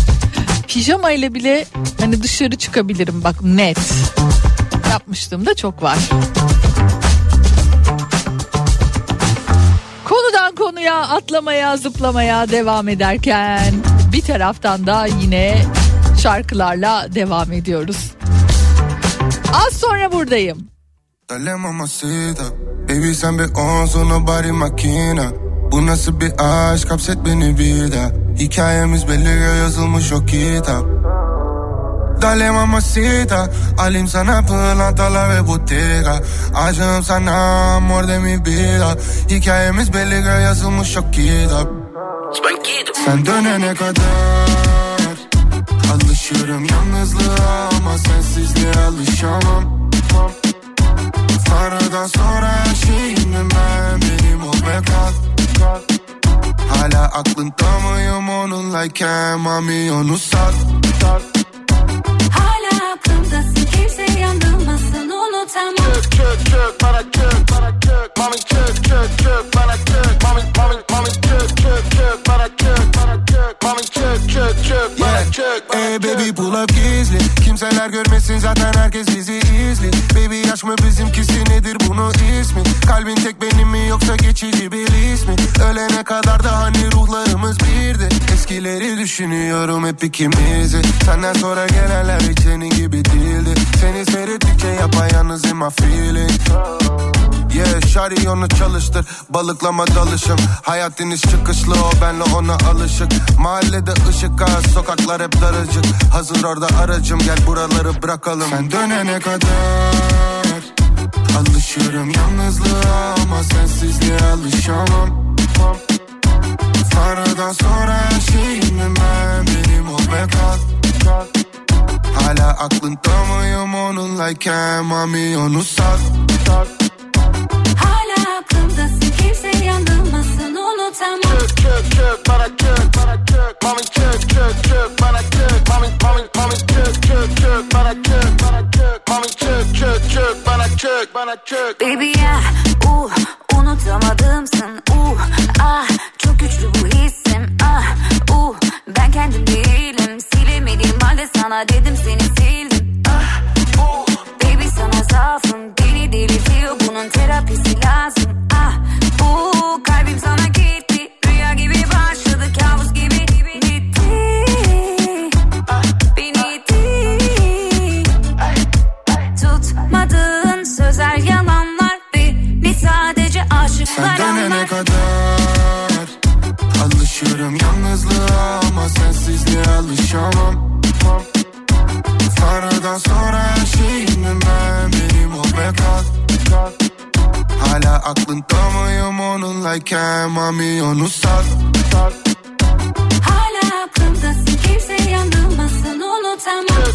Pijama ile bile hani dışarı çıkabilirim bak net. Yapmıştım da çok var. Konudan konuya atlamaya zıplamaya devam ederken bir taraftan da yine şarkılarla devam ediyoruz. Az sonra buradayım. Dale mamacita. Baby sen bir onsun o body makina Bu nasıl bir aşk hapset beni bir daha. Hikayemiz belli ya yazılmış o kitap. Dale mamacita. Alayım sana pırlantalar ve bottega Aşığım sana amor de mi vida Hikayemiz belli ya yazılmış o kitap. Sen dönene kadar Alışıyorum yalnızlığa ama sensizliğe alışamam. Tanrı'dan sonra her şeyimdim ben Benim ol ve kal Hala aklında mıyım onunlayken Mami onu sat. Hala aklımdasın kimse yanılmasın unutamam. Çök çök çök bana çök bana çök Mami çök çök çök bana çök Mami mami mami çök çök bana çök bana çök Mami çök çök bana çök Ey baby pull up gizli. Kimseler görmesin zaten herkes bizi izli. Baby yaş mı bizimkisi nedir bunun ismi? Kalbin tek benim mi yoksa geçici bir ismi Ölene kadar da hani ruhlarımız birdi. Eskileri düşünüyorum hep ikimizi. Senden sonra gelenler hiç senin gibi değildi. Seni seyrettikçe yapayalnız in my feeling. Yeah şari onu çalıştır. Balıklama dalışım. Hayat iniş çıkışlı o benle ona alışık. Mahallede ışık az Sokaklar hep daracık. Hazır orada aracım Gel buraları bırakalım. Sen dönene kadar Alışıyorum yalnızlığa Ama sensizliğe alışamam. Tanrı'dan sonra her şeyimim ben Benim ol ve kal. Hala aklında mıyım onunlayken Mami onu sat Hala aklımdasın kimse yanılmasın unutamam. Çök çök çök bana çök bana çök Mami çök çök çök bana çök Mami mami mami çök çök çök bana çök bana çök Mami çök çök çök bana çök bana çök Baby ya uh, unutamadımsın uh, ah çok güçlü bu hissim ah uh, ben kendim değilim. Silemediğim halde sana dedim alışamam Tanrı'dan sonra her şeyimim ben Benim ol ve kal Hala aklında mıyım onunlayken Mami onu sat. Hala aklımdasın kimse yanılmasın unutamam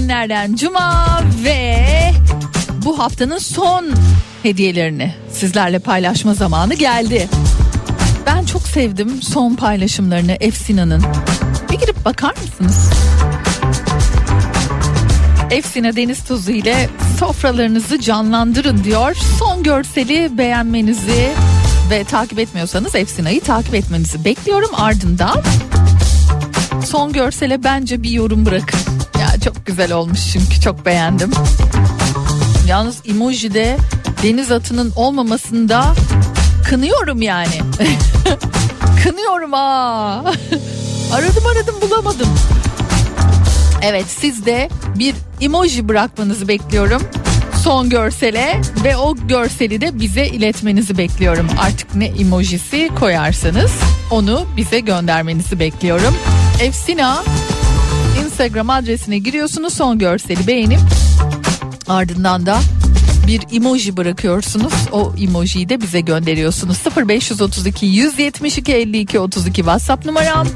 Günlerden cuma ve bu haftanın son hediyelerini sizlerle paylaşma zamanı geldi. Ben çok sevdim son paylaşımlarını Efsina'nın. Bir girip bakar mısınız? Efsina Deniz Tuzu ile sofralarınızı canlandırın diyor. Son görseli beğenmenizi ve takip etmiyorsanız Efsina'yı takip etmenizi bekliyorum. Ardından son görsele bence bir yorum bırakın. Güzel olmuş çünkü çok beğendim. Yalnız emojide deniz atının olmamasında kınıyorum yani. kınıyorum ha. aradım aradım bulamadım. Evet siz de bir emoji bırakmanızı bekliyorum son görsele ve o görseli de bize iletmenizi bekliyorum. Artık ne emojisi koyarsanız onu bize göndermenizi bekliyorum. Efsina Instagram adresine giriyorsunuz son görseli beğenip ardından da bir emoji bırakıyorsunuz. O emojiyi de bize gönderiyorsunuz. 0532 172 52 32 WhatsApp numaram.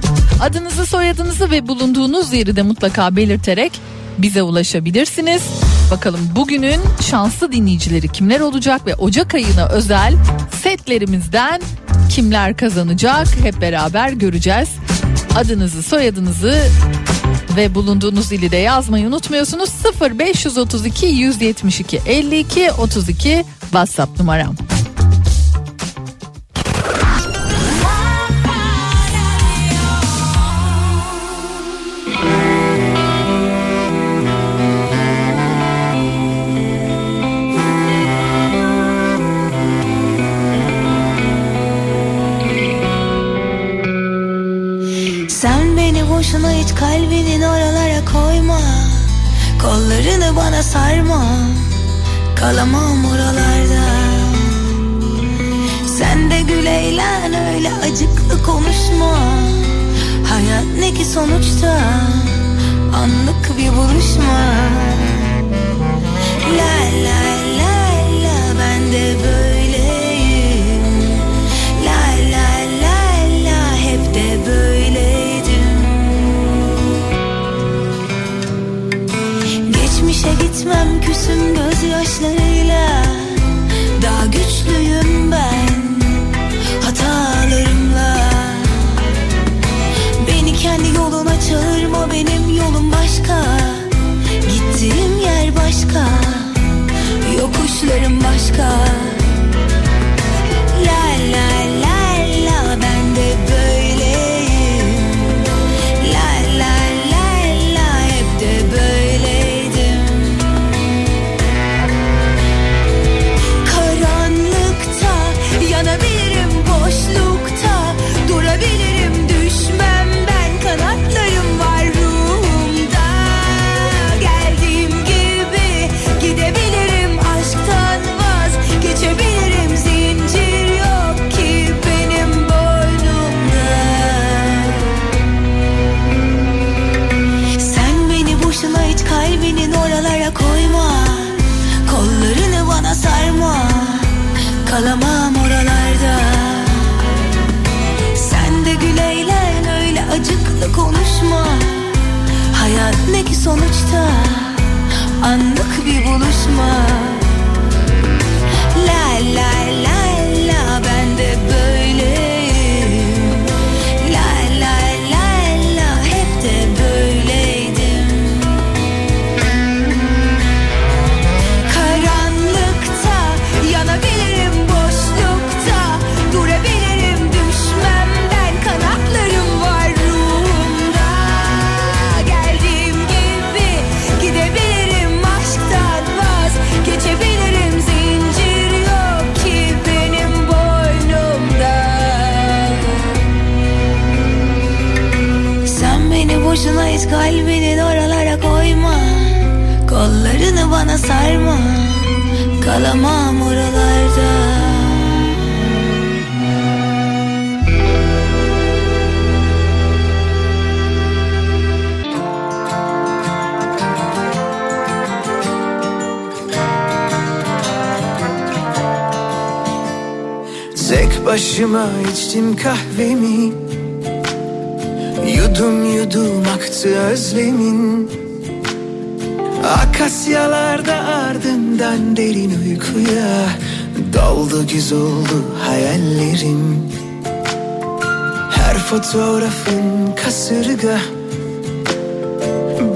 Adınızı, soyadınızı ve bulunduğunuz yeri de mutlaka belirterek bize ulaşabilirsiniz. Bakalım bugünün şanslı dinleyicileri kimler olacak ve Ocak ayına özel setlerimizden kimler kazanacak hep beraber göreceğiz. Adınızı, soyadınızı ve bulunduğunuz ili de yazmayı unutmuyorsunuz. 0532 172 52 32 WhatsApp numaram. Hiç kalbinin oralara koyma. Kollarını bana sarma. Kalamam oralarda. Sen de gül eğlen öyle acıklı konuşma. Hayat ne ki sonuçta? Anlık bir buluşma. La la Gitmem küsüm gözyaşlarıyla. Daha güçlüyüm ben hatalarımla. Beni kendi yoluna çağırma benim yolum başka. Gittiğim yer başka Yokuşlarım başka sonuçta Anlık bir buluşma kalbinin oralara koyma. Kollarını bana sarma. Kalamam oralarda. Tek başıma içtim kahvemi Yudum yudum aktı özlemin. Akasyalarda ardından derin uykuya Daldı güz oldu hayallerim. Her fotoğrafın kasırga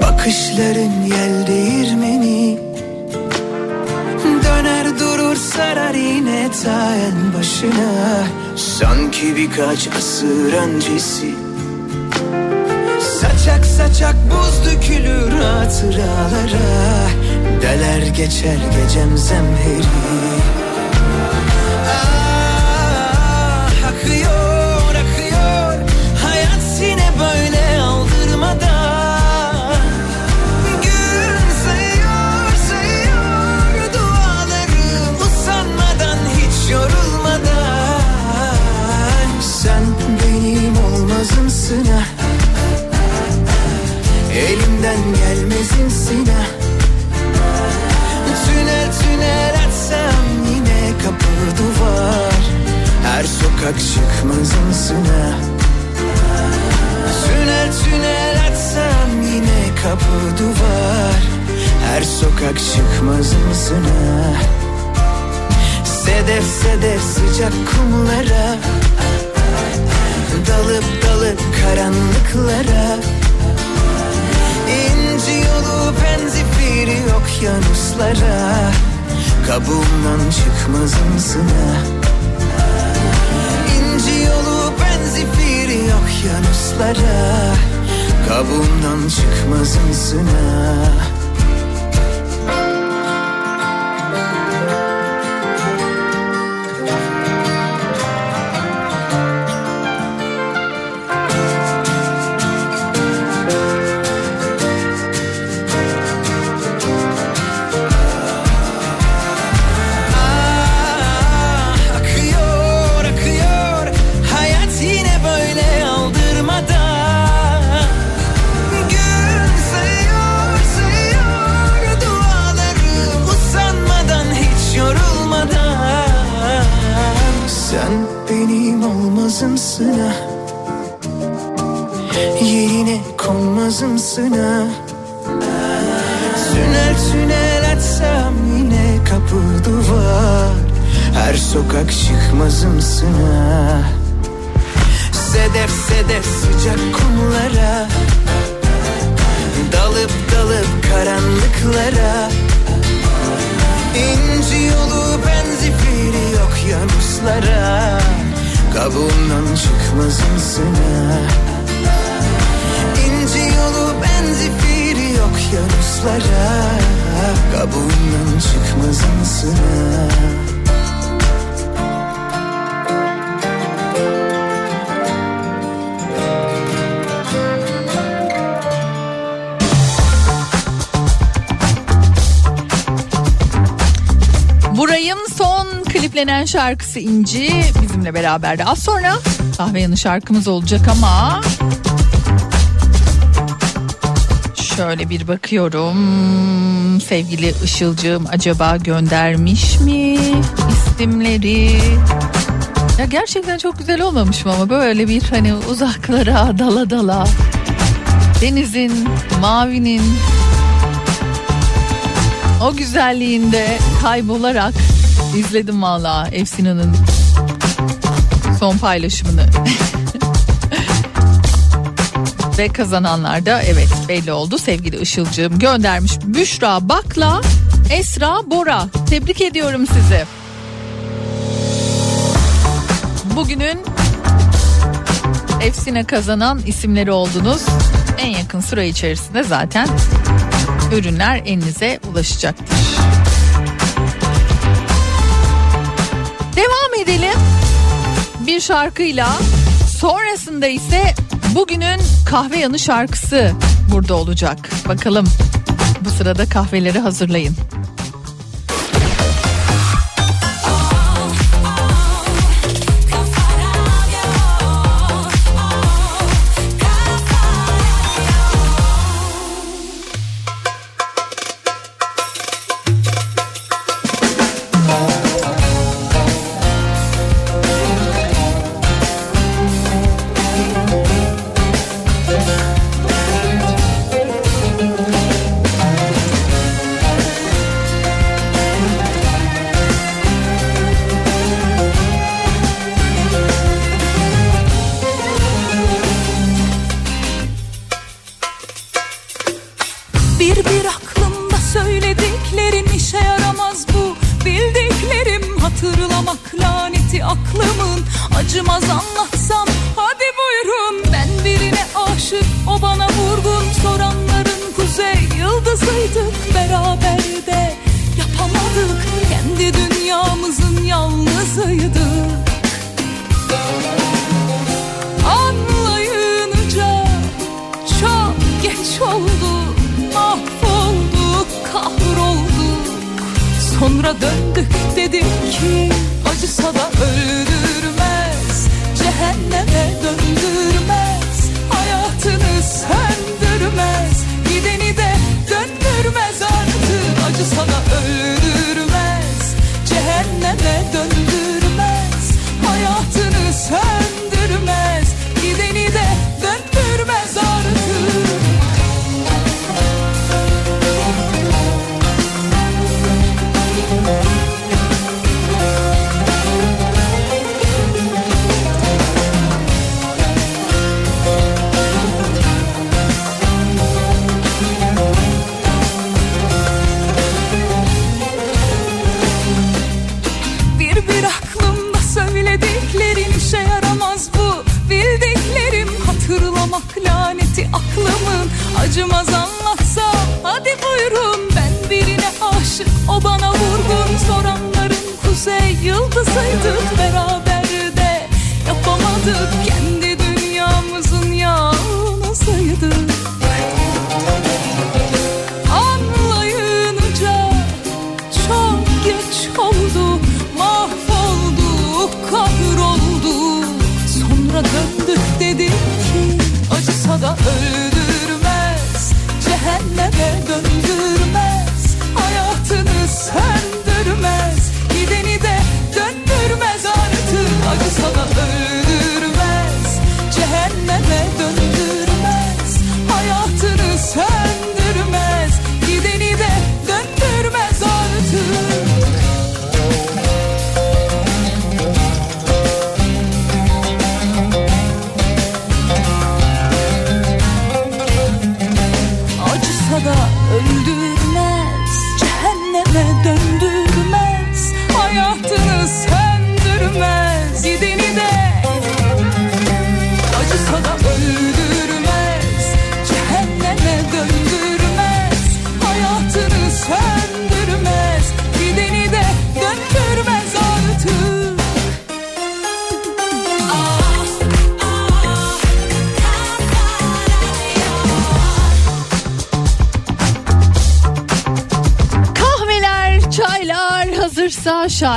Bakışların yel değirmeni. Döner durur sarar yine ta en başına. Sanki birkaç asır öncesi Saçak saçak buz dökülür hatıralara. Deler geçer gecem zemheri. Ah, akıyor akıyor. Hayat yine böyle aldırmadan. Gün sayıyor sayıyor Dualarım usanmadan hiç yorulmadan. Sen benim olmazımsın gelmezimsin ha Tünel tünel açsam yine kapı duvar. Her sokak çıkmazımsın ha Tünel tünel açsam yine kapı duvar. Her sokak çıkmazımsın ha Sedef sedef sıcak kumlara. Dalıp dalıp karanlıklara İnci yolu penzifiri okyanuslara Kabuğumdan çıkmazımsın ha İnci yolu penzifiri okyanuslara Kabuğumdan çıkmazımsın ha Sen benim olmazımsın ha. Yerine konmazımsın ha. Tünel tünel açsam yine kapı duvar. Her sokak çıkmazımsın ha. Sedef sedef sıcak kumlara. Dalıp dalıp karanlıklara İnci yolu benzifiri okyanuslara Kabuğumdan çıkmazımsın ha İnci yolu benzifiri okyanuslara Kabuğundan çıkmazımsın ha son kliplenen şarkısı İnci bizimle beraberdi. Az sonra kahve yanı şarkımız olacak ama şöyle bir bakıyorum. Sevgili Işılcığım acaba göndermiş mi isimleri? Ya gerçekten çok güzel olmamış mı ama böyle bir hani uzaklara dala dala denizin, mavinin o güzelliğinde kaybolarak izledim valla Efsina'nın son paylaşımını. Ve kazananlar da evet belli oldu sevgili Işılcığım göndermiş Büşra Bakla Esra Bora tebrik ediyorum sizi. Bugünün Efsine kazanan isimleri oldunuz. En yakın süre içerisinde zaten ürünler elinize ulaşacaktır. Edelim bir şarkıyla. Sonrasında ise bugünün kahve yanı şarkısı burada olacak. Bakalım bu sırada kahveleri hazırlayın. Beraber de yapamadık. Kendi dünyamızın yalnızıydık Anlayınca çok geç oldu Mahvolduk, kahrolduk. Sonra döndük dedik ki Acısa da öldürmez Acımaz anlatsam hadi buyurun. Ben birine aşık o bana vurgun. Soranların kuzey yıldızıydık Beraber de. Yapamadık Kendi dünyamızın yalnızıydık Anlayınca çok geç oldu. Mahvolduk, kahrolduk Sonra döndük dedik ki Acısa da öldürmez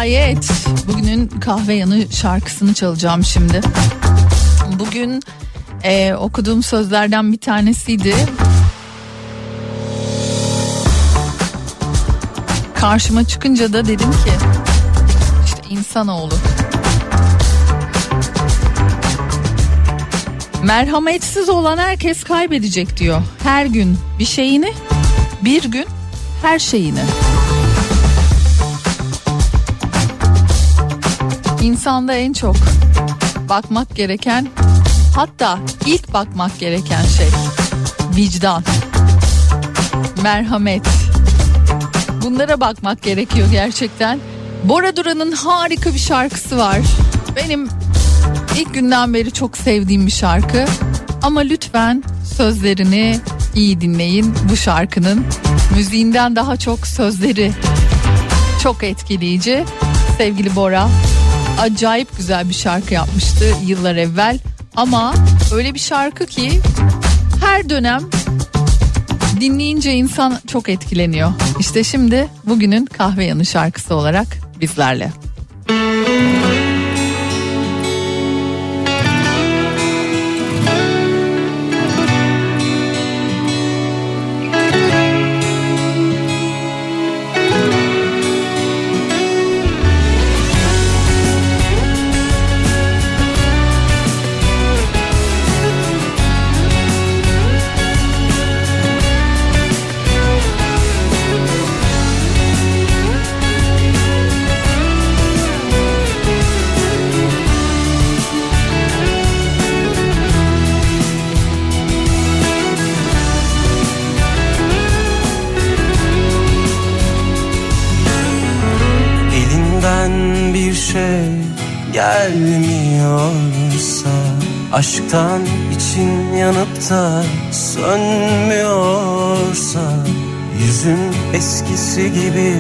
şayet. Bugünün kahve yanı şarkısını çalacağım şimdi. Bugün e, okuduğum sözlerden bir tanesiydi. Karşıma çıkınca da dedim ki işte insanoğlu. Merhametsiz olan herkes kaybedecek diyor. Her gün bir şeyini, bir gün her şeyini. İnsanda en çok bakmak gereken hatta ilk bakmak gereken şey vicdan, merhamet. Bunlara bakmak gerekiyor gerçekten. Bora Duran'ın harika bir şarkısı var. Benim ilk günden beri çok sevdiğim bir şarkı. Ama lütfen sözlerini iyi dinleyin bu şarkının. Müziğinden daha çok sözleri çok etkileyici. Sevgili Bora acayip güzel bir şarkı yapmıştı yıllar evvel. Ama öyle bir şarkı ki her dönem dinleyince insan çok etkileniyor. İşte şimdi bugünün kahve yanı şarkısı olarak bizlerle. Da sönmüyorsa Yüzün eskisi gibi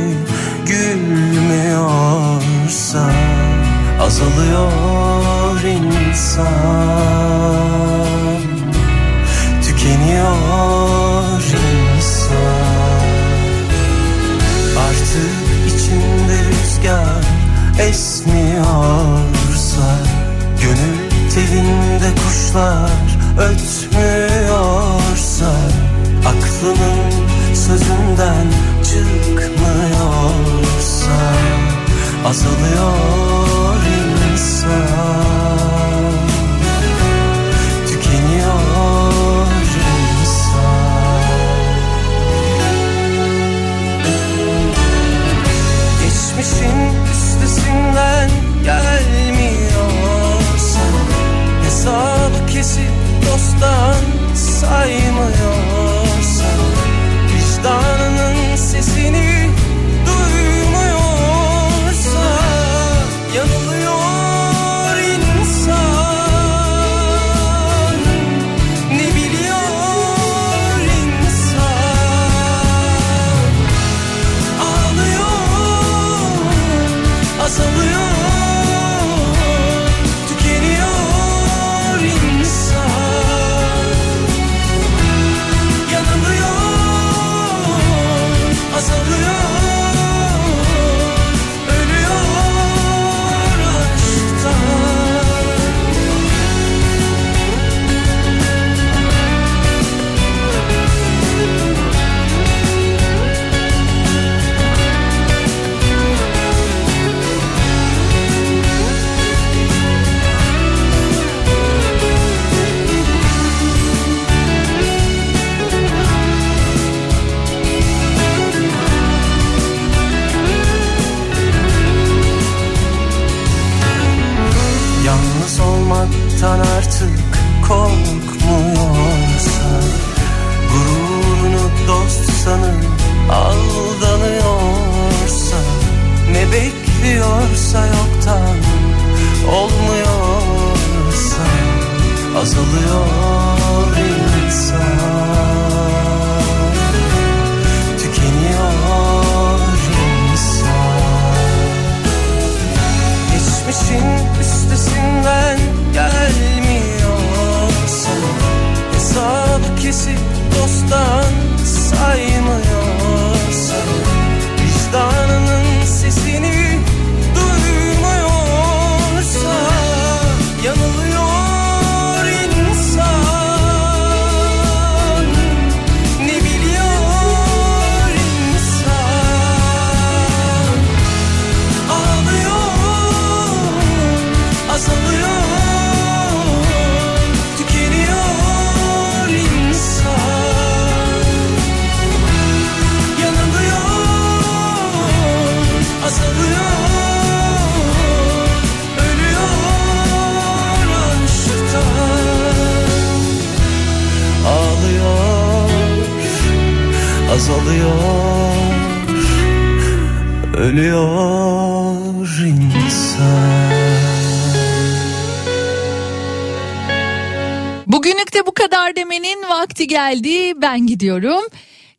geldi. Ben gidiyorum.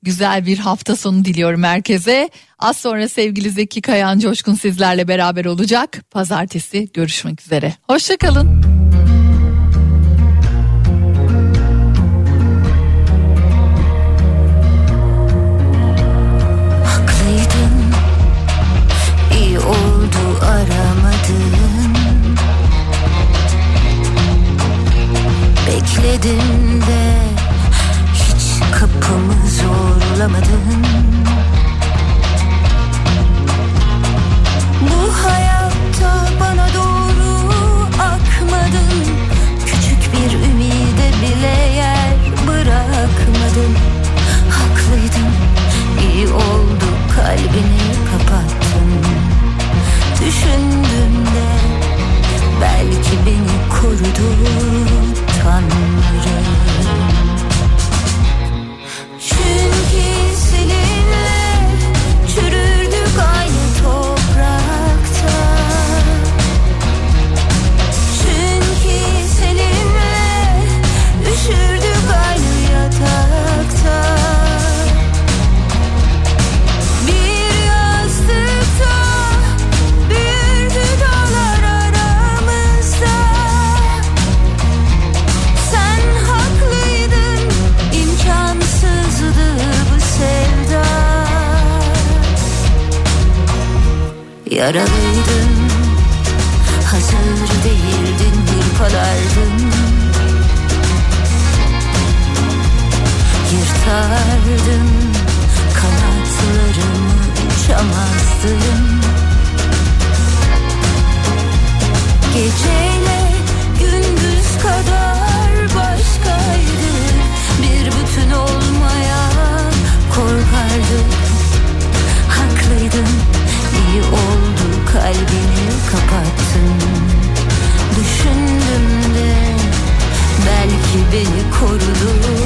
Güzel bir hafta sonu diliyorum herkese. Az sonra sevgili Zeki Kayan Coşkun sizlerle beraber olacak. Pazartesi görüşmek üzere. Hoşçakalın. Aramadın Bekledim de kapımı zorlamadın. Bu hayatta bana doğru akmadın. Küçük bir ümide bile yer bırakmadın. Haklıydın iyi oldu kalbini kapattın. Düşündüm de belki beni korudu Tanrım Yaralıydın. Hazır değildin bir kalardın Yırtardım kanatlarımı uçamazdım kalbini kapattın. Düşündüm de belki beni korudun.